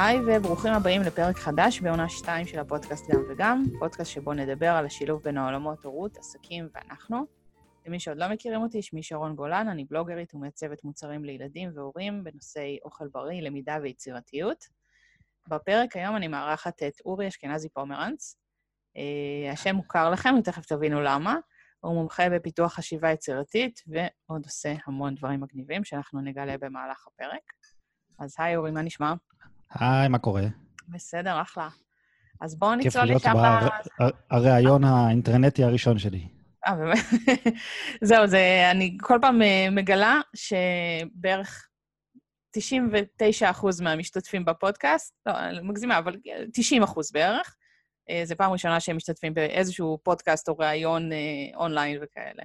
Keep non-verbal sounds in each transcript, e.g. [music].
היי וברוכים הבאים לפרק חדש בעונה 2 של הפודקאסט גם וגם, פודקאסט שבו נדבר על השילוב בין העולמות הורות, עסקים ואנחנו. למי שעוד לא מכירים אותי, שמי שרון גולן, אני בלוגרית ומעצבת מוצרים לילדים והורים בנושאי אוכל בריא, למידה ויצירתיות. בפרק היום אני מארחת את אורי אשכנזי פומרנץ. אה, השם מוכר לכם, ותכף תבינו למה. הוא מומחה בפיתוח חשיבה יצירתית, ועוד עושה המון דברים מגניבים שאנחנו נגלה במהלך הפרק. אז היי אורי, מה נשמע? היי, מה קורה? בסדר, אחלה. אז בואו נצלול לשם... כיף להיות בריאיון האינטרנטי הראשון שלי. אה, באמת? [laughs] זהו, זה, אני כל פעם אה, מגלה שבערך 99% מהמשתתפים בפודקאסט, לא, אני מגזימה, אבל 90% בערך, אה, זה פעם ראשונה שהם משתתפים באיזשהו פודקאסט או ראיון אונליין וכאלה.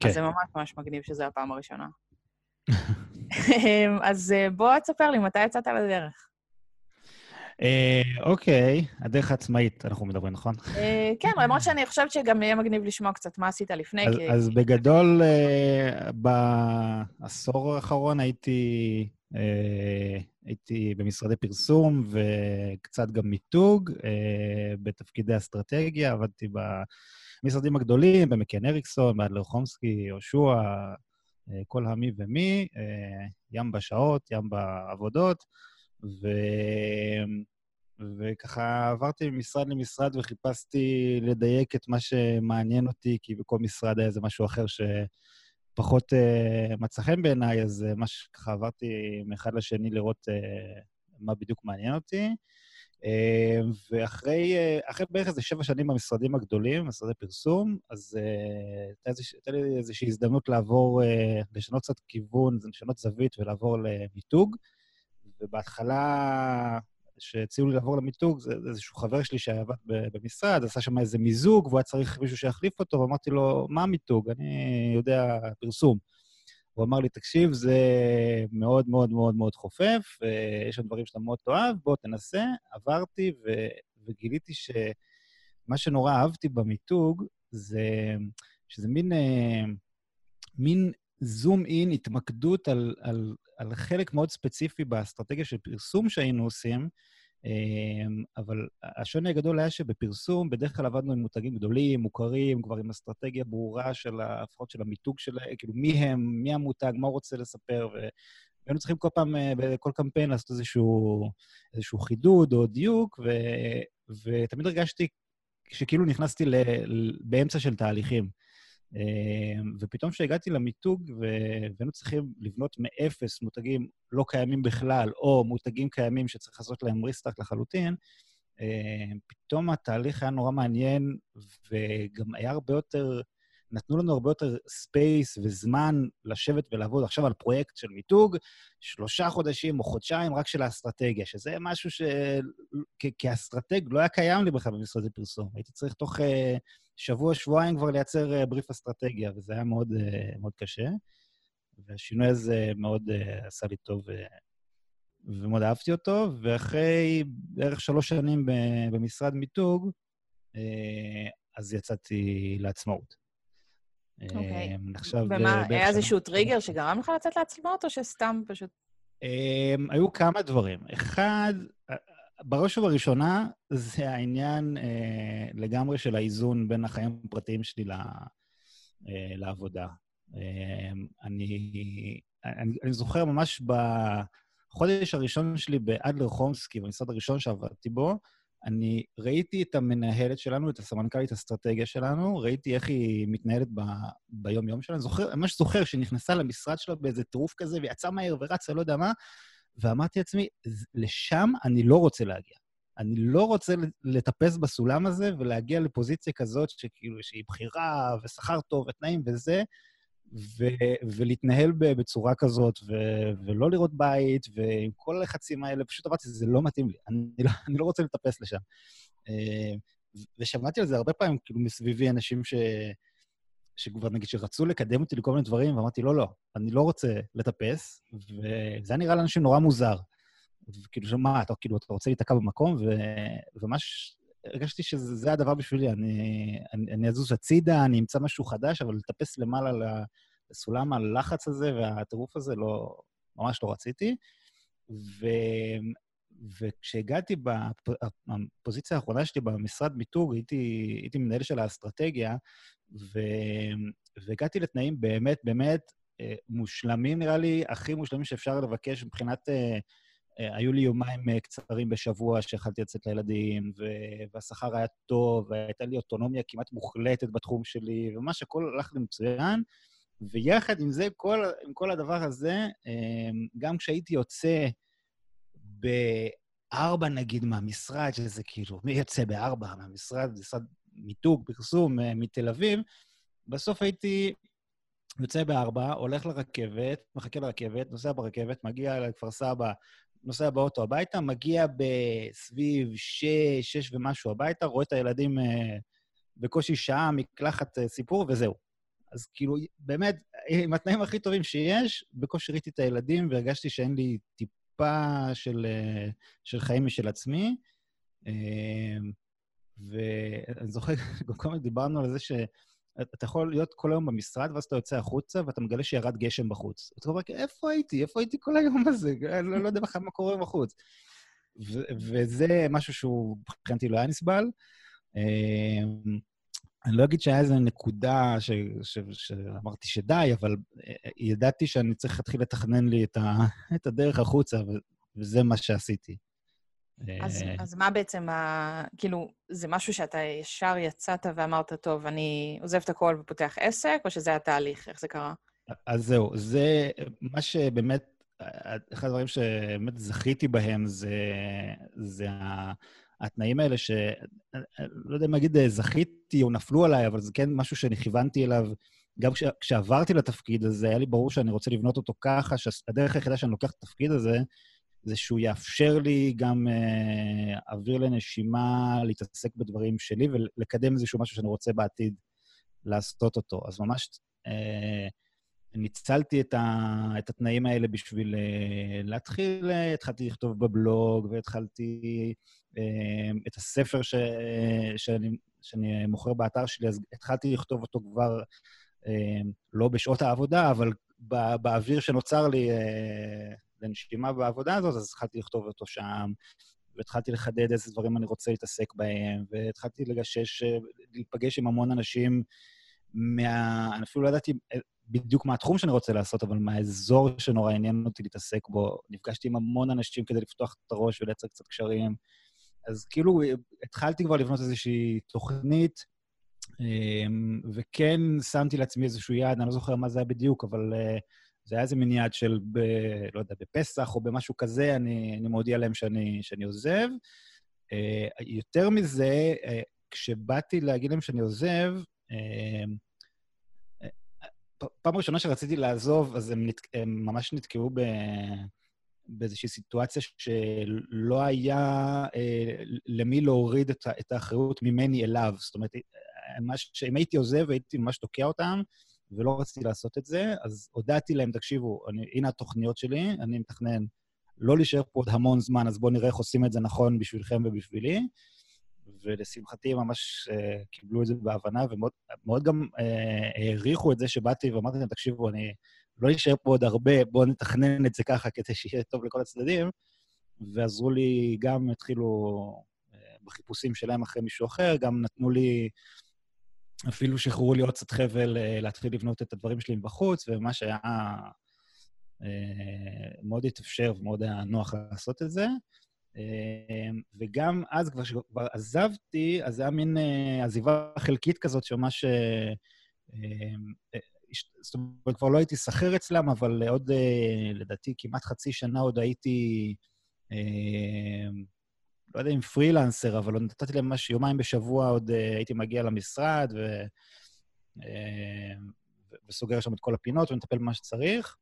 כן. אז זה ממש ממש מגניב שזו הפעם הראשונה. [laughs] אז בוא תספר לי, מתי יצאת לדרך? אה, אוקיי, הדרך העצמאית, אנחנו מדברים, נכון? אה, כן, למרות שאני חושבת שגם יהיה מגניב לשמוע קצת מה עשית לפני, כי... אז בגדול, אה, בעשור האחרון הייתי... הייתי במשרדי פרסום וקצת גם מיתוג, בתפקידי אסטרטגיה, עבדתי במשרדים הגדולים, במקן אריקסון, באדלר חומסקי, יהושע, כל המי ומי, ים בשעות, ים בעבודות. ו... וככה עברתי ממשרד למשרד וחיפשתי לדייק את מה שמעניין אותי, כי בכל משרד היה איזה משהו אחר שפחות uh, מצא חן בעיניי, אז uh, מה שככה עברתי מאחד לשני לראות uh, מה בדיוק מעניין אותי. Uh, ואחרי uh, בערך איזה שבע שנים במשרדים הגדולים, משרדי פרסום, אז uh, הייתה לי איזושהי הזדמנות לעבור, uh, לשנות קצת כיוון, לשנות זווית ולעבור למיתוג. ובהתחלה, כשהציעו לי לעבור למיתוג, זה איזשהו חבר שלי שעבד במשרד, עשה שם איזה מיזוג, והוא היה צריך מישהו שיחליף אותו, ואמרתי לו, מה מיתוג? אני יודע פרסום. הוא אמר לי, תקשיב, זה מאוד מאוד מאוד מאוד חופף, ויש שם דברים שאתה מאוד תאהב, בוא תנסה. עברתי ו... וגיליתי שמה שנורא אהבתי במיתוג זה שזה מין, אה, מין זום אין, התמקדות על, על, על חלק מאוד ספציפי באסטרטגיה של פרסום שהיינו עושים, אמ, אבל השוני הגדול היה שבפרסום בדרך כלל עבדנו עם מותגים גדולים, מוכרים, כבר עם אסטרטגיה ברורה של, לפחות של המיתוג שלהם, כאילו מי הם, מי המותג, מה הוא רוצה לספר, והיינו צריכים כל פעם, אה, בכל קמפיין לעשות איזשהו, איזשהו חידוד או דיוק, ו, ותמיד הרגשתי שכאילו נכנסתי ל, באמצע של תהליכים. אמ, ופתאום כשהגעתי למיתוג והיינו צריכים לבנות מאפס מותגים לא קיימים בכלל, או מותגים קיימים שצריך לעשות להם restart לחלוטין, אמ, פתאום התהליך היה נורא מעניין, וגם היה הרבה יותר, נתנו לנו הרבה יותר space וזמן לשבת ולעבוד עכשיו על פרויקט של מיתוג, שלושה חודשים או חודשיים רק של האסטרטגיה, שזה משהו שכאסטרטג לא היה קיים לי בכלל במשרדי פרסום. הייתי צריך תוך אה, שבוע, שבועיים כבר לייצר אה, בריף אסטרטגיה, וזה היה מאוד, אה, מאוד קשה. והשינוי הזה מאוד uh, עשה לי טוב ומאוד אהבתי אותו, ואחרי בערך שלוש שנים במשרד מיתוג, אז יצאתי לעצמאות. אוקיי. Okay. עכשיו... ומה, היה איזשהו טריגר שגרם לך לצאת לעצמאות, או שסתם פשוט... היו כמה דברים. אחד, בראש ובראשונה, זה העניין אה, לגמרי של האיזון בין החיים הפרטיים שלי ל, אה, לעבודה. אה, אני, אני, אני זוכר ממש בחודש הראשון שלי באדלר חומסקי, במשרד הראשון שעבדתי בו, אני ראיתי את המנהלת שלנו, את הסמנכ"לית אסטרטגיה שלנו, ראיתי איך היא מתנהלת ב, ביום-יום שלה. אני זוכר, ממש זוכר שהיא נכנסה למשרד שלה באיזה טירוף כזה, ויצאה מהר ורצה, לא יודע מה, ואמרתי לעצמי, לשם אני לא רוצה להגיע. אני לא רוצה לטפס בסולם הזה ולהגיע לפוזיציה כזאת שכאילו, שהיא בחירה ושכר טוב ותנאים וזה, ו- ולהתנהל בצורה כזאת, ו- ולא לראות בית, ועם כל הלחצים האלה, פשוט אמרתי, זה לא מתאים לי, אני [laughs] לא, אני לא רוצה לטפס לשם. אה, ושמעתי על זה הרבה פעמים, כאילו, מסביבי אנשים ש... שכבר נגיד שרצו לקדם אותי לכל מיני דברים, ואמרתי, לא, לא, אני לא רוצה לטפס, וזה נראה לאנשים נורא מוזר. כאילו, מה, אתה, כאילו, אתה רוצה להיתקע במקום, ו... וממש הרגשתי שזה הדבר בשבילי. אני, אני, אני אזוז הצידה, אני אמצא משהו חדש, אבל לטפס למעלה לסולם הלחץ הזה והטירוף הזה, לא, ממש לא רציתי. וכשהגעתי בפוזיציה האחרונה שלי במשרד מיתוג, הייתי, הייתי מנהל של האסטרטגיה, ו... והגעתי לתנאים באמת, באמת אה, מושלמים, נראה לי, הכי מושלמים שאפשר לבקש מבחינת... אה, אה, היו לי יומיים קצרים בשבוע שיכלתי לצאת לילדים, והשכר היה טוב, והייתה לי אוטונומיה כמעט מוחלטת בתחום שלי, וממש הכל הלך לי מצוין. ויחד עם זה, כל, עם כל הדבר הזה, גם כשהייתי יוצא בארבע, נגיד, מהמשרד, שזה כאילו, מי יוצא בארבע מהמשרד, משרד מיתוג, פרסום מתל אביב, בסוף הייתי יוצא בארבע, הולך לרכבת, מחכה לרכבת, נוסע ברכבת, מגיע לכפר סבא, נוסע באוטו הביתה, מגיע בסביב שש, שש ומשהו הביתה, רואה את הילדים אה, בקושי שעה, מקלחת אה, סיפור, וזהו. אז כאילו, באמת, עם התנאים הכי טובים שיש, בקושי ראיתי את הילדים והרגשתי שאין לי טיפה של, אה, של חיים משל עצמי. אה, ואני זוכר, [laughs] כל הזמן דיברנו על זה ש... אתה יכול להיות כל היום במשרד, ואז אתה יוצא החוצה, ואתה מגלה שירד גשם בחוץ. אתה אומר, איפה הייתי? איפה הייתי כל היום הזה? לא, לא יודע בכלל מה קורה בחוץ. וזה משהו שהוא מבחינתי לא היה נסבל. אני לא אגיד שהיה איזו נקודה שאמרתי שדי, אבל אה, ידעתי שאני צריך להתחיל לתכנן לי את [laughs] הדרך החוצה, וזה מה שעשיתי. אז, אה, אז מה בעצם ה... כאילו, זה משהו שאתה ישר יצאת ואמרת, טוב, אני עוזב את הכל ופותח עסק, או שזה התהליך? איך זה קרה? אז זהו, זה מה שבאמת, אחד הדברים שבאמת זכיתי בהם זה, זה התנאים האלה ש... לא יודע אם להגיד זכיתי או נפלו עליי, אבל זה כן משהו שאני כיוונתי אליו. גם כש, כשעברתי לתפקיד הזה, היה לי ברור שאני רוצה לבנות אותו ככה, שהדרך היחידה שאני לוקח את התפקיד הזה, זה שהוא יאפשר לי גם אה, אוויר לנשימה, להתעסק בדברים שלי ולקדם איזשהו משהו שאני רוצה בעתיד לעשות אותו. אז ממש אה, ניצלתי את, ה, את התנאים האלה בשביל אה, להתחיל, אה, התחלתי לכתוב בבלוג והתחלתי אה, את הספר ש, שאני, שאני מוכר באתר שלי, אז התחלתי לכתוב אותו כבר לא בשעות העבודה, אבל בא, באוויר שנוצר לי... לנשימה בעבודה הזאת, אז התחלתי לכתוב אותו שם, והתחלתי לחדד איזה דברים אני רוצה להתעסק בהם, והתחלתי לגשש, להיפגש עם המון אנשים מה... אני אפילו לא ידעתי בדיוק מה התחום שאני רוצה לעשות, אבל מהאזור שנורא עניין אותי להתעסק בו. נפגשתי עם המון אנשים כדי לפתוח את הראש ולייצר קצת קשרים. אז כאילו, התחלתי כבר לבנות איזושהי תוכנית, אמ, וכן שמתי לעצמי איזשהו יעד, אני לא זוכר מה זה היה בדיוק, אבל אה, זה היה איזה מין יעד של, ב, לא יודע, בפסח או במשהו כזה, אני, אני מודיע להם שאני, שאני עוזב. Uh, יותר מזה, uh, כשבאתי להגיד להם שאני עוזב, uh, פעם ראשונה שרציתי לעזוב, אז הם, נת, הם ממש נתקעו ב, באיזושהי סיטואציה שלא היה uh, למי להוריד את, את האחריות ממני אליו. זאת אומרת, ממש, אם הייתי עוזב, הייתי ממש תוקע אותם, ולא רציתי לעשות את זה, אז הודעתי להם, תקשיבו, אני, הנה התוכניות שלי, אני מתכנן לא להישאר פה עוד המון זמן, אז בואו נראה איך עושים את זה נכון בשבילכם ובשבילי. ולשמחתי ממש uh, קיבלו את זה בהבנה, ומאוד גם uh, העריכו את זה שבאתי ואמרתי להם, תקשיבו, אני לא אשאר פה עוד הרבה, בואו נתכנן את זה ככה כדי שיהיה טוב לכל הצדדים. ועזרו לי, גם התחילו uh, בחיפושים שלהם אחרי מישהו אחר, גם נתנו לי אפילו שחררו לי עוד קצת חבל להתחיל לבנות את הדברים שלי מבחוץ, ומה שהיה מאוד התאפשר ומאוד היה נוח לעשות את זה. אה, וגם אז, כבר כשכבר עזבתי, אז זה היה מין עזיבה חלקית כזאת, שממש... זאת אומרת, כבר לא הייתי שכיר אצלם, אבל עוד, לדעתי, כמעט חצי שנה עוד הייתי לא יודע אם פרילנסר, אבל עוד נתתי להם ממש יומיים בשבוע, עוד הייתי מגיע למשרד ו... וסוגר שם את כל הפינות ומטפל במה שצריך.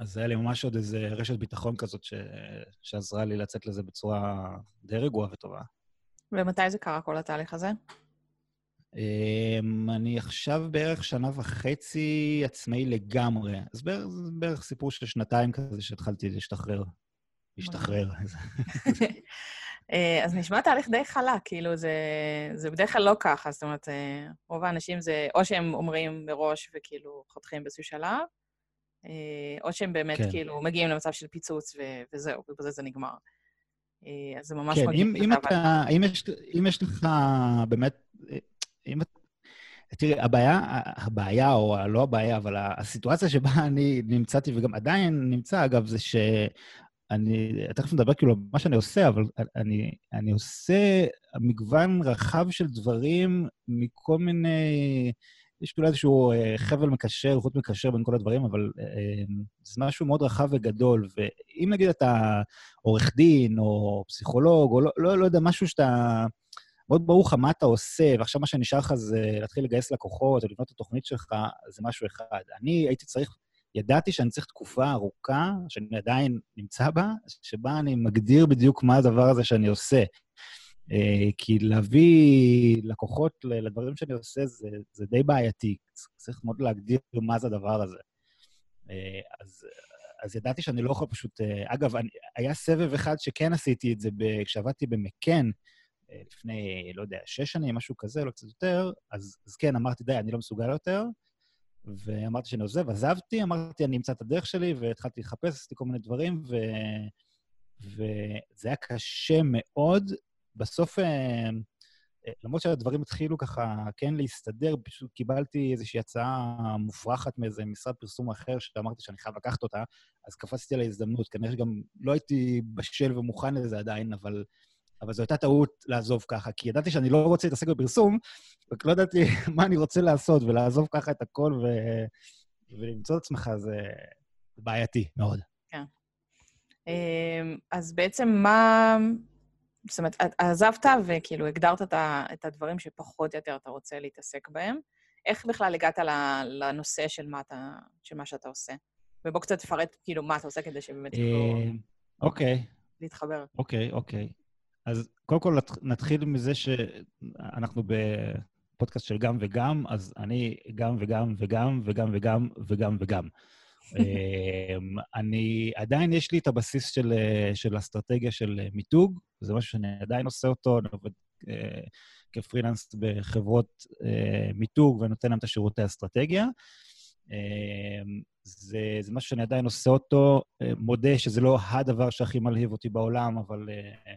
אז היה לי ממש עוד איזה רשת ביטחון כזאת ש... שעזרה לי לצאת לזה בצורה די רגועה וטובה. ומתי זה קרה, כל התהליך הזה? Um, אני עכשיו בערך שנה וחצי עצמאי לגמרי. אז בערך, בערך סיפור של שנתיים כזה שהתחלתי להשתחרר. להשתחרר. [laughs] אה, אז נשמע תהליך די חלק, כאילו, זה, זה בדרך כלל לא ככה. זאת אומרת, אה, רוב האנשים זה או שהם אומרים מראש וכאילו חותכים באיזשהו שלב, או שהם באמת כן. כאילו מגיעים למצב של פיצוץ ו- וזהו, ובזה זה נגמר. אז זה ממש כן, מגיע. אם, אם, אתה, אם, יש, אם יש לך באמת... אם, תראי, הבעיה, הבעיה, או לא הבעיה, אבל הסיטואציה שבה [laughs] אני נמצאתי, וגם עדיין נמצא, אגב, זה שאני, תכף נדבר כאילו מה שאני עושה, אבל אני, אני עושה מגוון רחב של דברים מכל מיני... יש כאילו איזשהו אה, חבל מקשר, חוט מקשר בין כל הדברים, אבל אה, זה משהו מאוד רחב וגדול. ואם נגיד אתה עורך דין, או פסיכולוג, או לא, לא, לא יודע, משהו שאתה... מאוד ברור לך מה אתה עושה, ועכשיו מה שנשאר לך זה להתחיל לגייס לקוחות או לבנות את התוכנית שלך, זה משהו אחד. אני הייתי צריך, ידעתי שאני צריך תקופה ארוכה, שאני עדיין נמצא בה, שבה אני מגדיר בדיוק מה הדבר הזה שאני עושה. אה, כי להביא לקוחות לדברים שאני עושה זה, זה די בעייתי. צריך מאוד להגדיר מה זה הדבר הזה. אה, אז, אז ידעתי שאני לא יכול פשוט... אה, אגב, אני, היה סבב אחד שכן עשיתי את זה כשעבדתי במקן, לפני, לא יודע, שש שנים, משהו כזה, לא קצת יותר, אז, אז כן, אמרתי, די, אני לא מסוגל יותר, ואמרתי שאני עוזב, עזבתי, אמרתי, אני אמצא את הדרך שלי, והתחלתי לחפש, עשיתי כל מיני דברים, ו... וזה היה קשה מאוד. בסוף, אה, אה, למרות שהדברים התחילו ככה כן להסתדר, פשוט קיבלתי איזושהי הצעה מופרכת מאיזה משרד פרסום אחר, שאמרתי שאני חייב לקחת אותה, אז קפצתי על ההזדמנות. כנראה שגם לא הייתי בשל ומוכן לזה עדיין, אבל אבל זו הייתה טעות לעזוב ככה, כי ידעתי שאני לא רוצה להתעסק בפרסום, רק לא ידעתי [laughs] מה אני רוצה לעשות, ולעזוב ככה את הכל ו... ולמצוא את עצמך זה בעייתי מאוד. כן. אמ, אז בעצם מה... זאת אומרת, עזבת וכאילו הגדרת את הדברים שפחות או יותר אתה רוצה להתעסק בהם. איך בכלל הגעת לנושא של מה, אתה, של מה שאתה עושה? ובוא קצת תפרט כאילו מה אתה עושה כדי שבאמת יוכלו... אמ, אוקיי. להתחבר. אוקיי, אוקיי. אז קודם כל נתחיל מזה שאנחנו בפודקאסט של גם וגם, אז אני גם וגם וגם וגם וגם וגם וגם. אמ, אני, עדיין יש לי את הבסיס של, של אסטרטגיה של מיתוג, זה משהו שאני עדיין עושה אותו, אני עובד אה, כפרילנס בחברות אה, מיתוג ונותן להם את השירותי אסטרטגיה. אה, זה, זה משהו שאני עדיין עושה אותו, אה, מודה שזה לא הדבר שהכי מלהיב אותי בעולם, אבל אה,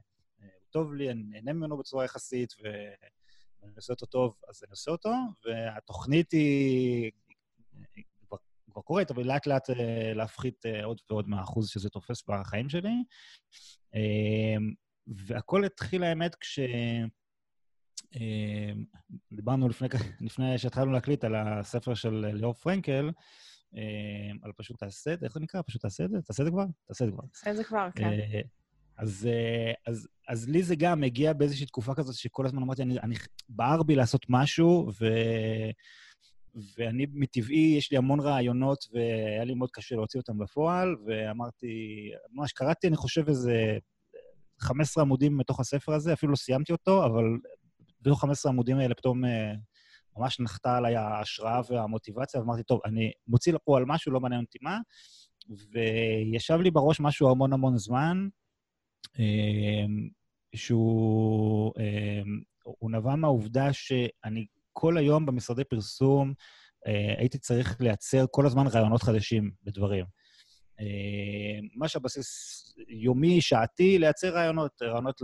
טוב לי, אני נהנה ממנו בצורה יחסית, ואני עושה אותו טוב, אז אני עושה אותו, והתוכנית היא כבר, קורית, אבל לאט לאט אה, להפחית אה, עוד ועוד מהאחוז שזה תופס בחיים שלי. אמ, והכל התחיל, האמת, כש... אמ, דיברנו לפני, [laughs] לפני שהתחלנו להקליט על הספר של ליאור פרנקל, אמ, על פשוט תעשה את זה, איך זה נקרא? פשוט תעשה את זה? תעשה את זה כבר? תעשה את זה כבר. תעשה את זה כבר, כן. אה, אז, אז, אז לי זה גם הגיע באיזושהי תקופה כזאת שכל הזמן אמרתי, אני, אני בער בי לעשות משהו, ו, ואני מטבעי, יש לי המון רעיונות, והיה לי מאוד קשה להוציא אותם בפועל, ואמרתי, ממש קראתי, אני חושב, איזה 15 עמודים מתוך הספר הזה, אפילו לא סיימתי אותו, אבל בתוך 15 עמודים האלה פתאום אה, ממש נחתה עליי ההשראה והמוטיבציה, ואמרתי, טוב, אני מוציא לפועל משהו, לא מעניין אותי מה, וישב לי בראש משהו המון המון זמן, אמ, שהוא אמ, נבע מהעובדה שאני כל היום במשרדי פרסום אה, הייתי צריך לייצר כל הזמן רעיונות חדשים בדברים. אמ, ממש על בסיס יומי, שעתי, לייצר רעיונות, רעיונות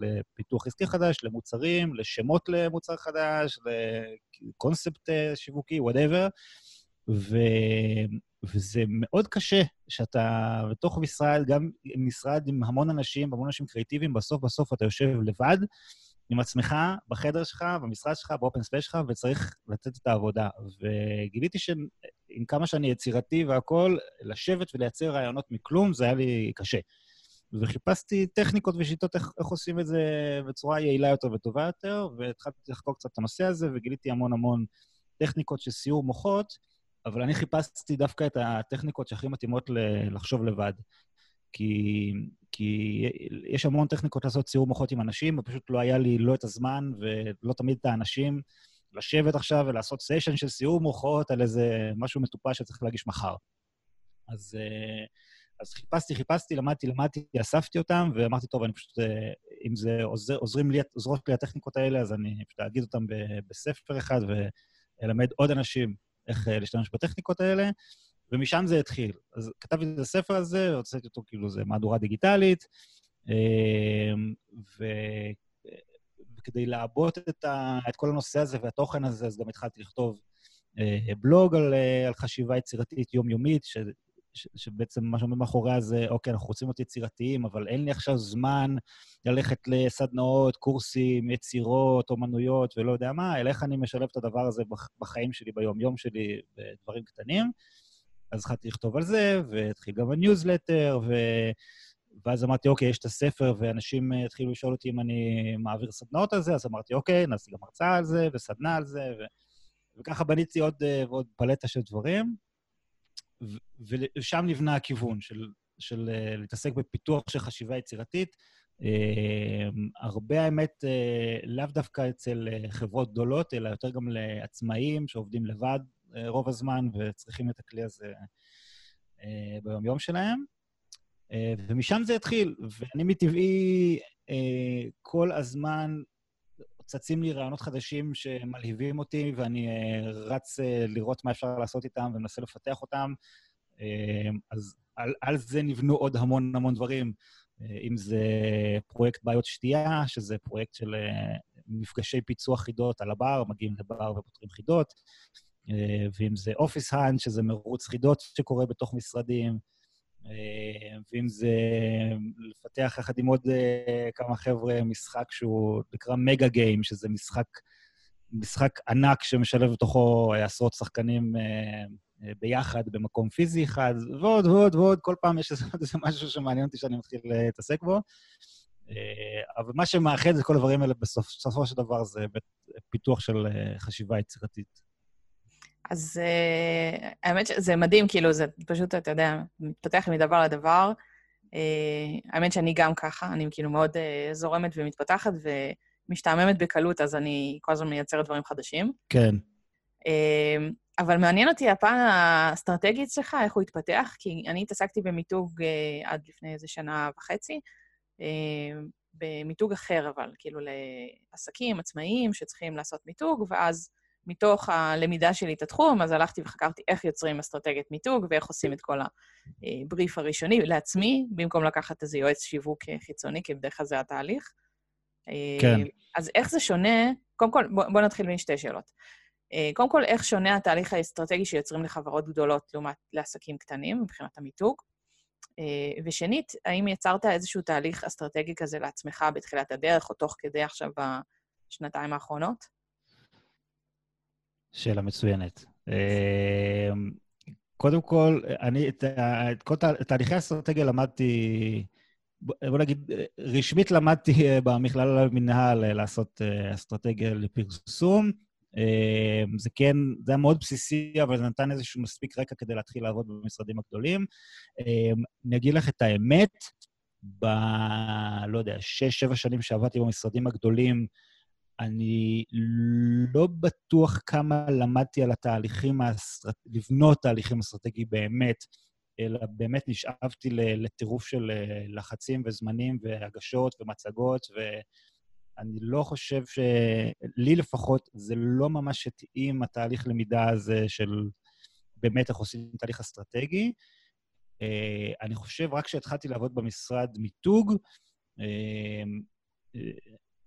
לפיתוח עסקי חדש, למוצרים, לשמות למוצר חדש, לקונספט אה, שיווקי, whatever. וזה מאוד קשה שאתה בתוך משרד, גם משרד עם המון אנשים, המון אנשים קריאיטיביים, בסוף בסוף אתה יושב לבד עם עצמך, בחדר שלך, במשרד שלך, ב open space שלך, וצריך לתת את העבודה. וגיליתי שעם כמה שאני יצירתי והכול, לשבת ולייצר רעיונות מכלום, זה היה לי קשה. וחיפשתי טכניקות ושיטות איך, איך עושים את זה בצורה יעילה יותר וטובה יותר, והתחלתי לחקור קצת את הנושא הזה, וגיליתי המון המון טכניקות של סיעור מוחות, אבל אני חיפשתי דווקא את הטכניקות שהכי מתאימות לחשוב לבד. כי, כי יש המון טכניקות לעשות ציור מוחות עם אנשים, ופשוט לא היה לי לא את הזמן ולא תמיד את האנשים לשבת עכשיו ולעשות סיישן של סיור מוחות על איזה משהו מטופש שצריך להגיש מחר. אז, אה, אז חיפשתי, חיפשתי, למדתי, למדתי, אספתי אותם, ואמרתי, טוב, אני פשוט, אה, אם זה עוזר, עוזרים לי, עוזרות לי הטכניקות האלה, אז אני פשוט אגיד אותם בספר אחד ואלמד עוד אנשים איך אה, להשתמש בטכניקות האלה, ומשם זה התחיל. אז כתבתי את הספר הזה, הוצאתי אותו כאילו, זה מהדורה דיגיטלית, ו... וכדי לעבות את, ה... את כל הנושא הזה והתוכן הזה, אז גם התחלתי לכתוב בלוג על, על חשיבה יצירתית יומיומית, ש... ש, שבעצם מה שעומד מאחוריה זה, אוקיי, אנחנו רוצים להיות יצירתיים, אבל אין לי עכשיו זמן ללכת לסדנאות, קורסים, יצירות, אומנויות ולא יודע מה, אלא איך אני משלב את הדבר הזה בחיים שלי, ביום-יום שלי, בדברים קטנים. אז התחלתי לכתוב על זה, והתחיל גם הניוזלטר, ו... ואז אמרתי, אוקיי, יש את הספר, ואנשים התחילו לשאול אותי אם אני מעביר סדנאות על זה, אז אמרתי, אוקיי, נעשה גם הרצאה על זה, וסדנה על זה, ו... וככה בניתי עוד ועוד פלטה של דברים. ושם נבנה הכיוון של, של אה, להתעסק בפיתוח של חשיבה יצירתית. הרבה, האמת, לאו דווקא אצל חברות גדולות, אלא יותר גם לעצמאים שעובדים לבד רוב הזמן וצריכים את הכלי הזה uh, ביום-יום שלהם. Uh, ומשם זה התחיל, ואני מטבעי כל הזמן צצים לי רעיונות חדשים שמלהיבים אותי, ואני רץ לראות מה אפשר לעשות איתם ומנסה לפתח אותם. אז על, על זה נבנו עוד המון המון דברים, אם זה פרויקט בעיות שתייה, שזה פרויקט של מפגשי פיצוח חידות על הבר, מגיעים לבר ופותרים חידות, ואם זה אופיס האנד, שזה מרוץ חידות שקורה בתוך משרדים, אה, ואם זה לפתח יחד עם עוד אה, כמה חבר'ה משחק שהוא נקרא מגה גיים, שזה משחק, משחק ענק שמשלב בתוכו עשרות שחקנים אה, ביחד במקום פיזי אחד, ועוד ועוד ועוד, כל פעם יש איזה משהו שמעניין אותי שאני מתחיל להתעסק בו. אבל מה שמאחד את כל הדברים האלה בסופו של דבר זה פיתוח של חשיבה יצירתית. אז uh, האמת שזה מדהים, כאילו, זה פשוט, אתה יודע, מתפתח מדבר לדבר. Uh, האמת שאני גם ככה, אני כאילו מאוד uh, זורמת ומתפתחת ומשתעממת בקלות, אז אני כל הזמן מייצרת דברים חדשים. כן. Uh, אבל מעניין אותי הפן האסטרטגי אצלך, איך הוא התפתח, כי אני התעסקתי במיתוג uh, עד לפני איזה שנה וחצי, uh, במיתוג אחר, אבל כאילו לעסקים עצמאיים שצריכים לעשות מיתוג, ואז מתוך הלמידה שלי את התחום, אז הלכתי וחקרתי איך יוצרים אסטרטגיית מיתוג ואיך עושים את כל הבריף הראשוני לעצמי, במקום לקחת איזה יועץ שיווק חיצוני, כי בדרך כלל זה התהליך. כן. אז איך זה שונה? קודם כל, בוא, בוא נתחיל משתי שאלות. קודם כל, איך שונה התהליך האסטרטגי שיוצרים לחברות גדולות לעומת לעסקים קטנים מבחינת המיתוג? ושנית, האם יצרת איזשהו תהליך אסטרטגי כזה לעצמך בתחילת הדרך, או תוך כדי עכשיו בשנתיים האחרונות? שאלה מצוינת. אמ, קודם כל, אני את, את כל תהליכי האסטרטגיה למדתי, בוא נגיד, רשמית למדתי אה, במכללה למינהל אה, לעשות אה, אסטרטגיה לפרסום. אמ, זה כן, זה היה מאוד בסיסי, אבל זה נתן איזשהו מספיק רקע כדי להתחיל לעבוד במשרדים הגדולים. אמ, אני אגיד לך את האמת, ב... לא יודע, שש, שבע שנים שעבדתי במשרדים הגדולים, אני לא בטוח כמה למדתי על התהליכים, האסטרט... לבנות תהליכים אסטרטגיים באמת, אלא באמת נשאבתי לטירוף של אה, לחצים וזמנים והגשות ומצגות, ואני לא חושב ש... לי לפחות, זה לא ממש התאים התהליך למידה הזה של באמת איך עושים תהליך אסטרטגי. אה, אני חושב, רק כשהתחלתי לעבוד במשרד מיתוג, אה,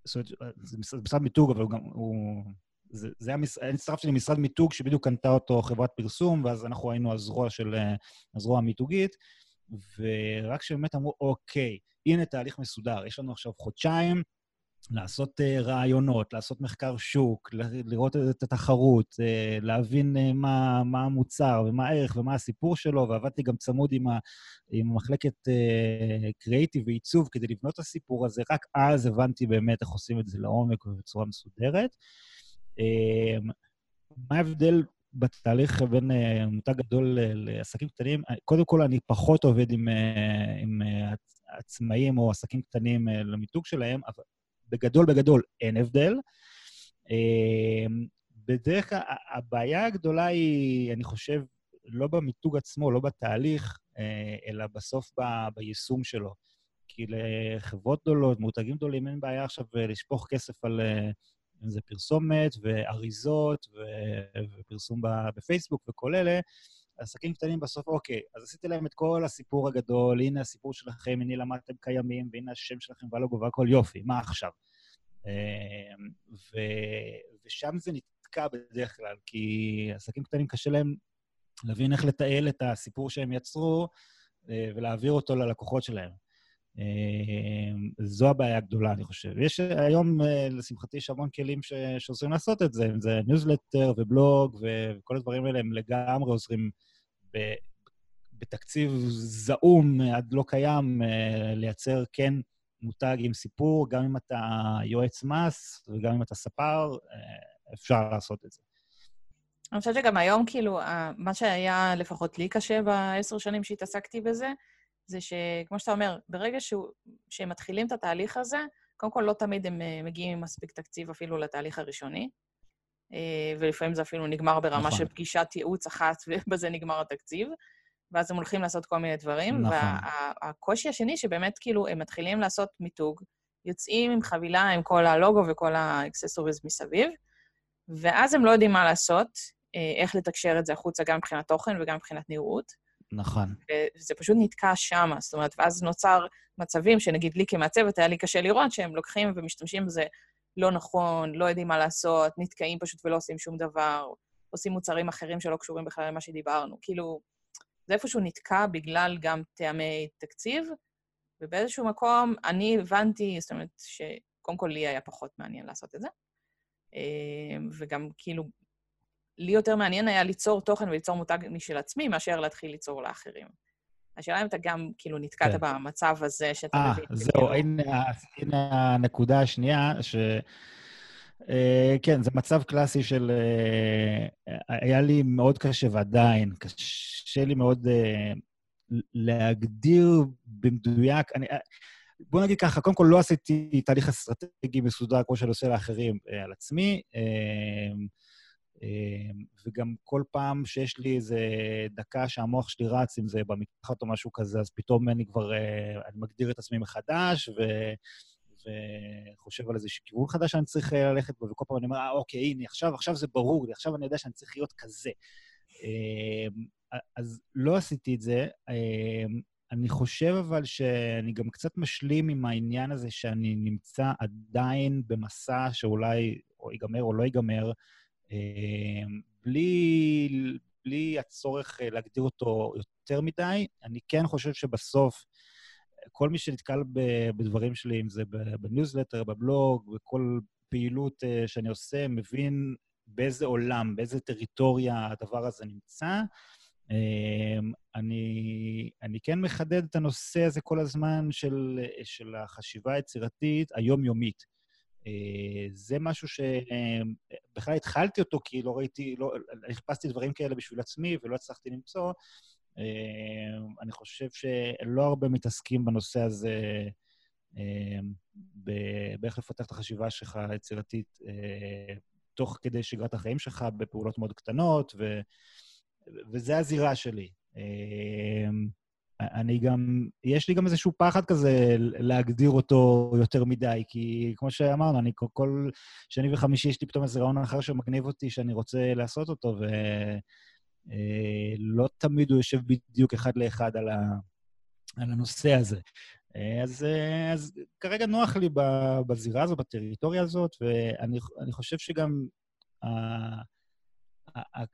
זאת אומרת, זה משרד מיתוג, אבל הוא גם, הוא... זה, זה היה, מש... אני הצטרפתי למשרד מיתוג שבדיוק קנתה אותו חברת פרסום, ואז אנחנו היינו הזרוע של, הזרוע המיתוגית, ורק כשבאמת אמרו, אוקיי, הנה תהליך מסודר, יש לנו עכשיו חודשיים, לעשות uh, רעיונות, לעשות מחקר שוק, לראות את התחרות, uh, להבין uh, מה, מה המוצר ומה הערך ומה הסיפור שלו, ועבדתי גם צמוד עם, ה, עם מחלקת קריאיטיב ועיצוב כדי לבנות את הסיפור הזה. רק אז הבנתי באמת איך עושים את זה לעומק ובצורה מסודרת. מה ההבדל בתהליך בין מותג גדול לעסקים קטנים? קודם כל, אני פחות עובד עם, עם עצמאים או עסקים קטנים למיתוג שלהם, אבל בגדול, בגדול, אין הבדל. אמ, בדרך כלל, הבעיה הגדולה היא, אני חושב, לא במיתוג עצמו, לא בתהליך, אה, אלא בסוף ב, ביישום שלו. כי לחברות גדולות, מותגים גדולים, אין בעיה עכשיו לשפוך כסף על אה, אם זה פרסומת ואריזות ופרסום בפייסבוק וכל אלה, עסקים קטנים בסוף, אוקיי, אז עשיתי להם את כל הסיפור הגדול, הנה הסיפור שלכם, הנה למה אתם קיימים, והנה השם שלכם והלוגו והכל, יופי, מה עכשיו? אמ, ו... ושם זה נתקע בדרך כלל, כי עסקים קטנים קשה להם להבין איך לתעל את הסיפור שהם יצרו אה, ולהעביר אותו ללקוחות שלהם. אמ, זו הבעיה הגדולה, אני חושב. יש היום, אה, לשמחתי, יש המון כלים ש... שעוזרים לעשות את זה, אם זה ניוזלטר ובלוג וכל הדברים האלה, הם לגמרי עוזרים ב... בתקציב זעום עד לא קיים, אה, לייצר כן מותג עם סיפור, גם אם אתה יועץ מס וגם אם אתה ספר, אה, אפשר לעשות את זה. אני חושבת שגם היום, כאילו, מה שהיה לפחות לי קשה בעשר שנים שהתעסקתי בזה, זה שכמו שאתה אומר, ברגע שהוא, שהם מתחילים את התהליך הזה, קודם כל לא תמיד הם אה, מגיעים עם מספיק תקציב אפילו לתהליך הראשוני, אה, ולפעמים זה אפילו נגמר ברמה נכון. של פגישת ייעוץ אחת, [laughs] ובזה נגמר התקציב, ואז הם הולכים לעשות כל מיני דברים. נכון. והקושי וה, השני, שבאמת כאילו הם מתחילים לעשות מיתוג, יוצאים עם חבילה עם כל הלוגו וכל האקססוריז מסביב, ואז הם לא יודעים מה לעשות, אה, איך לתקשר את זה החוצה גם מבחינת תוכן וגם מבחינת נראות. נכון. וזה פשוט נתקע שם, זאת אומרת, ואז נוצר מצבים שנגיד לי כמעצבת היה לי קשה לראות שהם לוקחים ומשתמשים בזה לא נכון, לא יודעים מה לעשות, נתקעים פשוט ולא עושים שום דבר, עושים מוצרים אחרים שלא קשורים בכלל למה שדיברנו. כאילו, זה איפשהו נתקע בגלל גם טעמי תקציב, ובאיזשהו מקום אני הבנתי, זאת אומרת, שקודם כל לי היה פחות מעניין לעשות את זה, אה, וגם כאילו לי יותר מעניין היה ליצור תוכן וליצור מותג משל עצמי, מאשר להתחיל ליצור לאחרים. השאלה אם אתה גם, כאילו, נתקעת כן. במצב הזה שאתה 아, מבין... אה, זהו, כאילו... הנה, הנה הנקודה השנייה, ש... Uh, כן, זה מצב קלאסי של... Uh, היה לי מאוד קשה, ועדיין, קשה לי מאוד uh, להגדיר במדויק. אני, uh, בוא נגיד ככה, קודם כל לא עשיתי תהליך אסטרטגי מסודר כמו שאני עושה לאחרים uh, על עצמי. אמ, וגם כל פעם שיש לי איזה דקה שהמוח שלי רץ, אם זה במתחת או משהו כזה, אז פתאום אני כבר, אה, אני מגדיר את עצמי מחדש, ו... וחושב על איזשהו כיוון חדש שאני צריך אה, ללכת בו, וכל פעם אני אומר, אה, אוקיי, הנה, עכשיו, עכשיו זה ברור לי, עכשיו אני יודע שאני צריך להיות כזה. אמ, אז לא עשיתי את זה. אמ, אני חושב אבל שאני גם קצת משלים עם העניין הזה שאני נמצא עדיין במסע שאולי או ייגמר או לא ייגמר, בלי, בלי הצורך אה, להגדיר אותו יותר מדי. אני כן חושב שבסוף, כל מי שנתקל בדברים שלי, אם זה בניוזלטר, בבלוג, בכל פעילות אה, שאני עושה, מבין באיזה עולם, באיזה טריטוריה הדבר הזה נמצא. אמ, אני, אני כן מחדד את הנושא הזה כל הזמן של, של החשיבה היצירתית היומיומית. אה, זה משהו שבכלל התחלתי אותו כי לא ראיתי, לא, חיפשתי דברים כאלה בשביל עצמי ולא הצלחתי למצוא. אה, אני חושב שלא הרבה מתעסקים בנושא הזה, אה, באיך לפתח את החשיבה שלך היצירתית תוך כדי שגרת החיים שלך בפעולות מאוד קטנות, ו, וזה הזירה שלי. אני גם, יש לי גם איזשהו פחד כזה להגדיר אותו יותר מדי, כי כמו שאמרנו, אני כל, כל שני וחמישי יש לי פתאום איזה רעיון אחר שמגניב אותי, שאני רוצה לעשות אותו, ולא אה, תמיד הוא יושב בדיוק אחד לאחד על, ה, על הנושא הזה. אה, אז, אה, אז כרגע נוח לי בזירה הזו, בטריטוריה הזאת, ואני חושב שגם...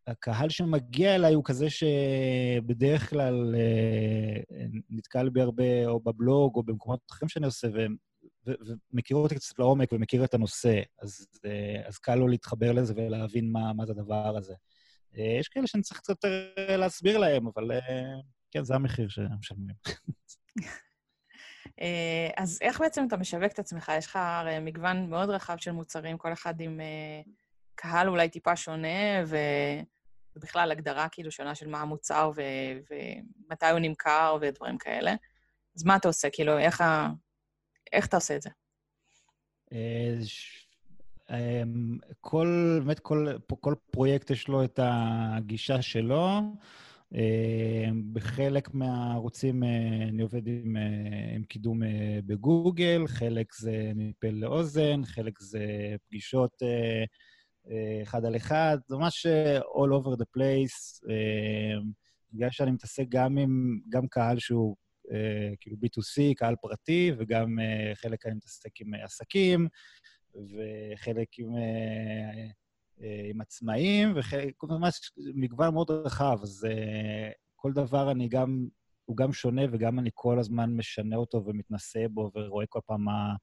הקהל שמגיע אליי הוא כזה שבדרך כלל אה, נתקל בי הרבה או בבלוג או במקומות אחרים שאני עושה, ומכיר אותי קצת לעומק ומכיר את הנושא, אז, אה, אז קל לו להתחבר לזה ולהבין מה, מה זה הדבר הזה. אה, יש כאלה שאני צריך קצת יותר להסביר להם, אבל כן, זה המחיר שמשלמים. אז איך בעצם אתה משווק את עצמך? יש לך הרי מגוון מאוד רחב של מוצרים, כל אחד עם קהל אולי טיפה שונה, ו... ובכלל הגדרה כאילו שונה של מה המוצר ו... ומתי הוא נמכר ודברים כאלה. אז מה אתה עושה? כאילו, איך, ה... איך אתה עושה את זה? אה, אמ, כל, באמת, כל, כל פרויקט יש לו את הגישה שלו. אה, בחלק מהערוצים אה, אני עובד עם, עם קידום בגוגל, חלק זה מפה לאוזן, חלק זה פגישות אחד על אחד, זה ממש all over the place. בגלל שאני מתעסק גם עם, גם קהל שהוא אה, כאילו B2C, קהל פרטי, וגם אה, חלק אני מתעסק עם עסקים, וחלק עם, אה, אה, עם עצמאים, וחלק, ממש מגוון מאוד רחב. אז אה, כל דבר אני גם, הוא גם שונה, וגם אני כל הזמן משנה אותו ומתנסה בו, ורואה כל פעם מה,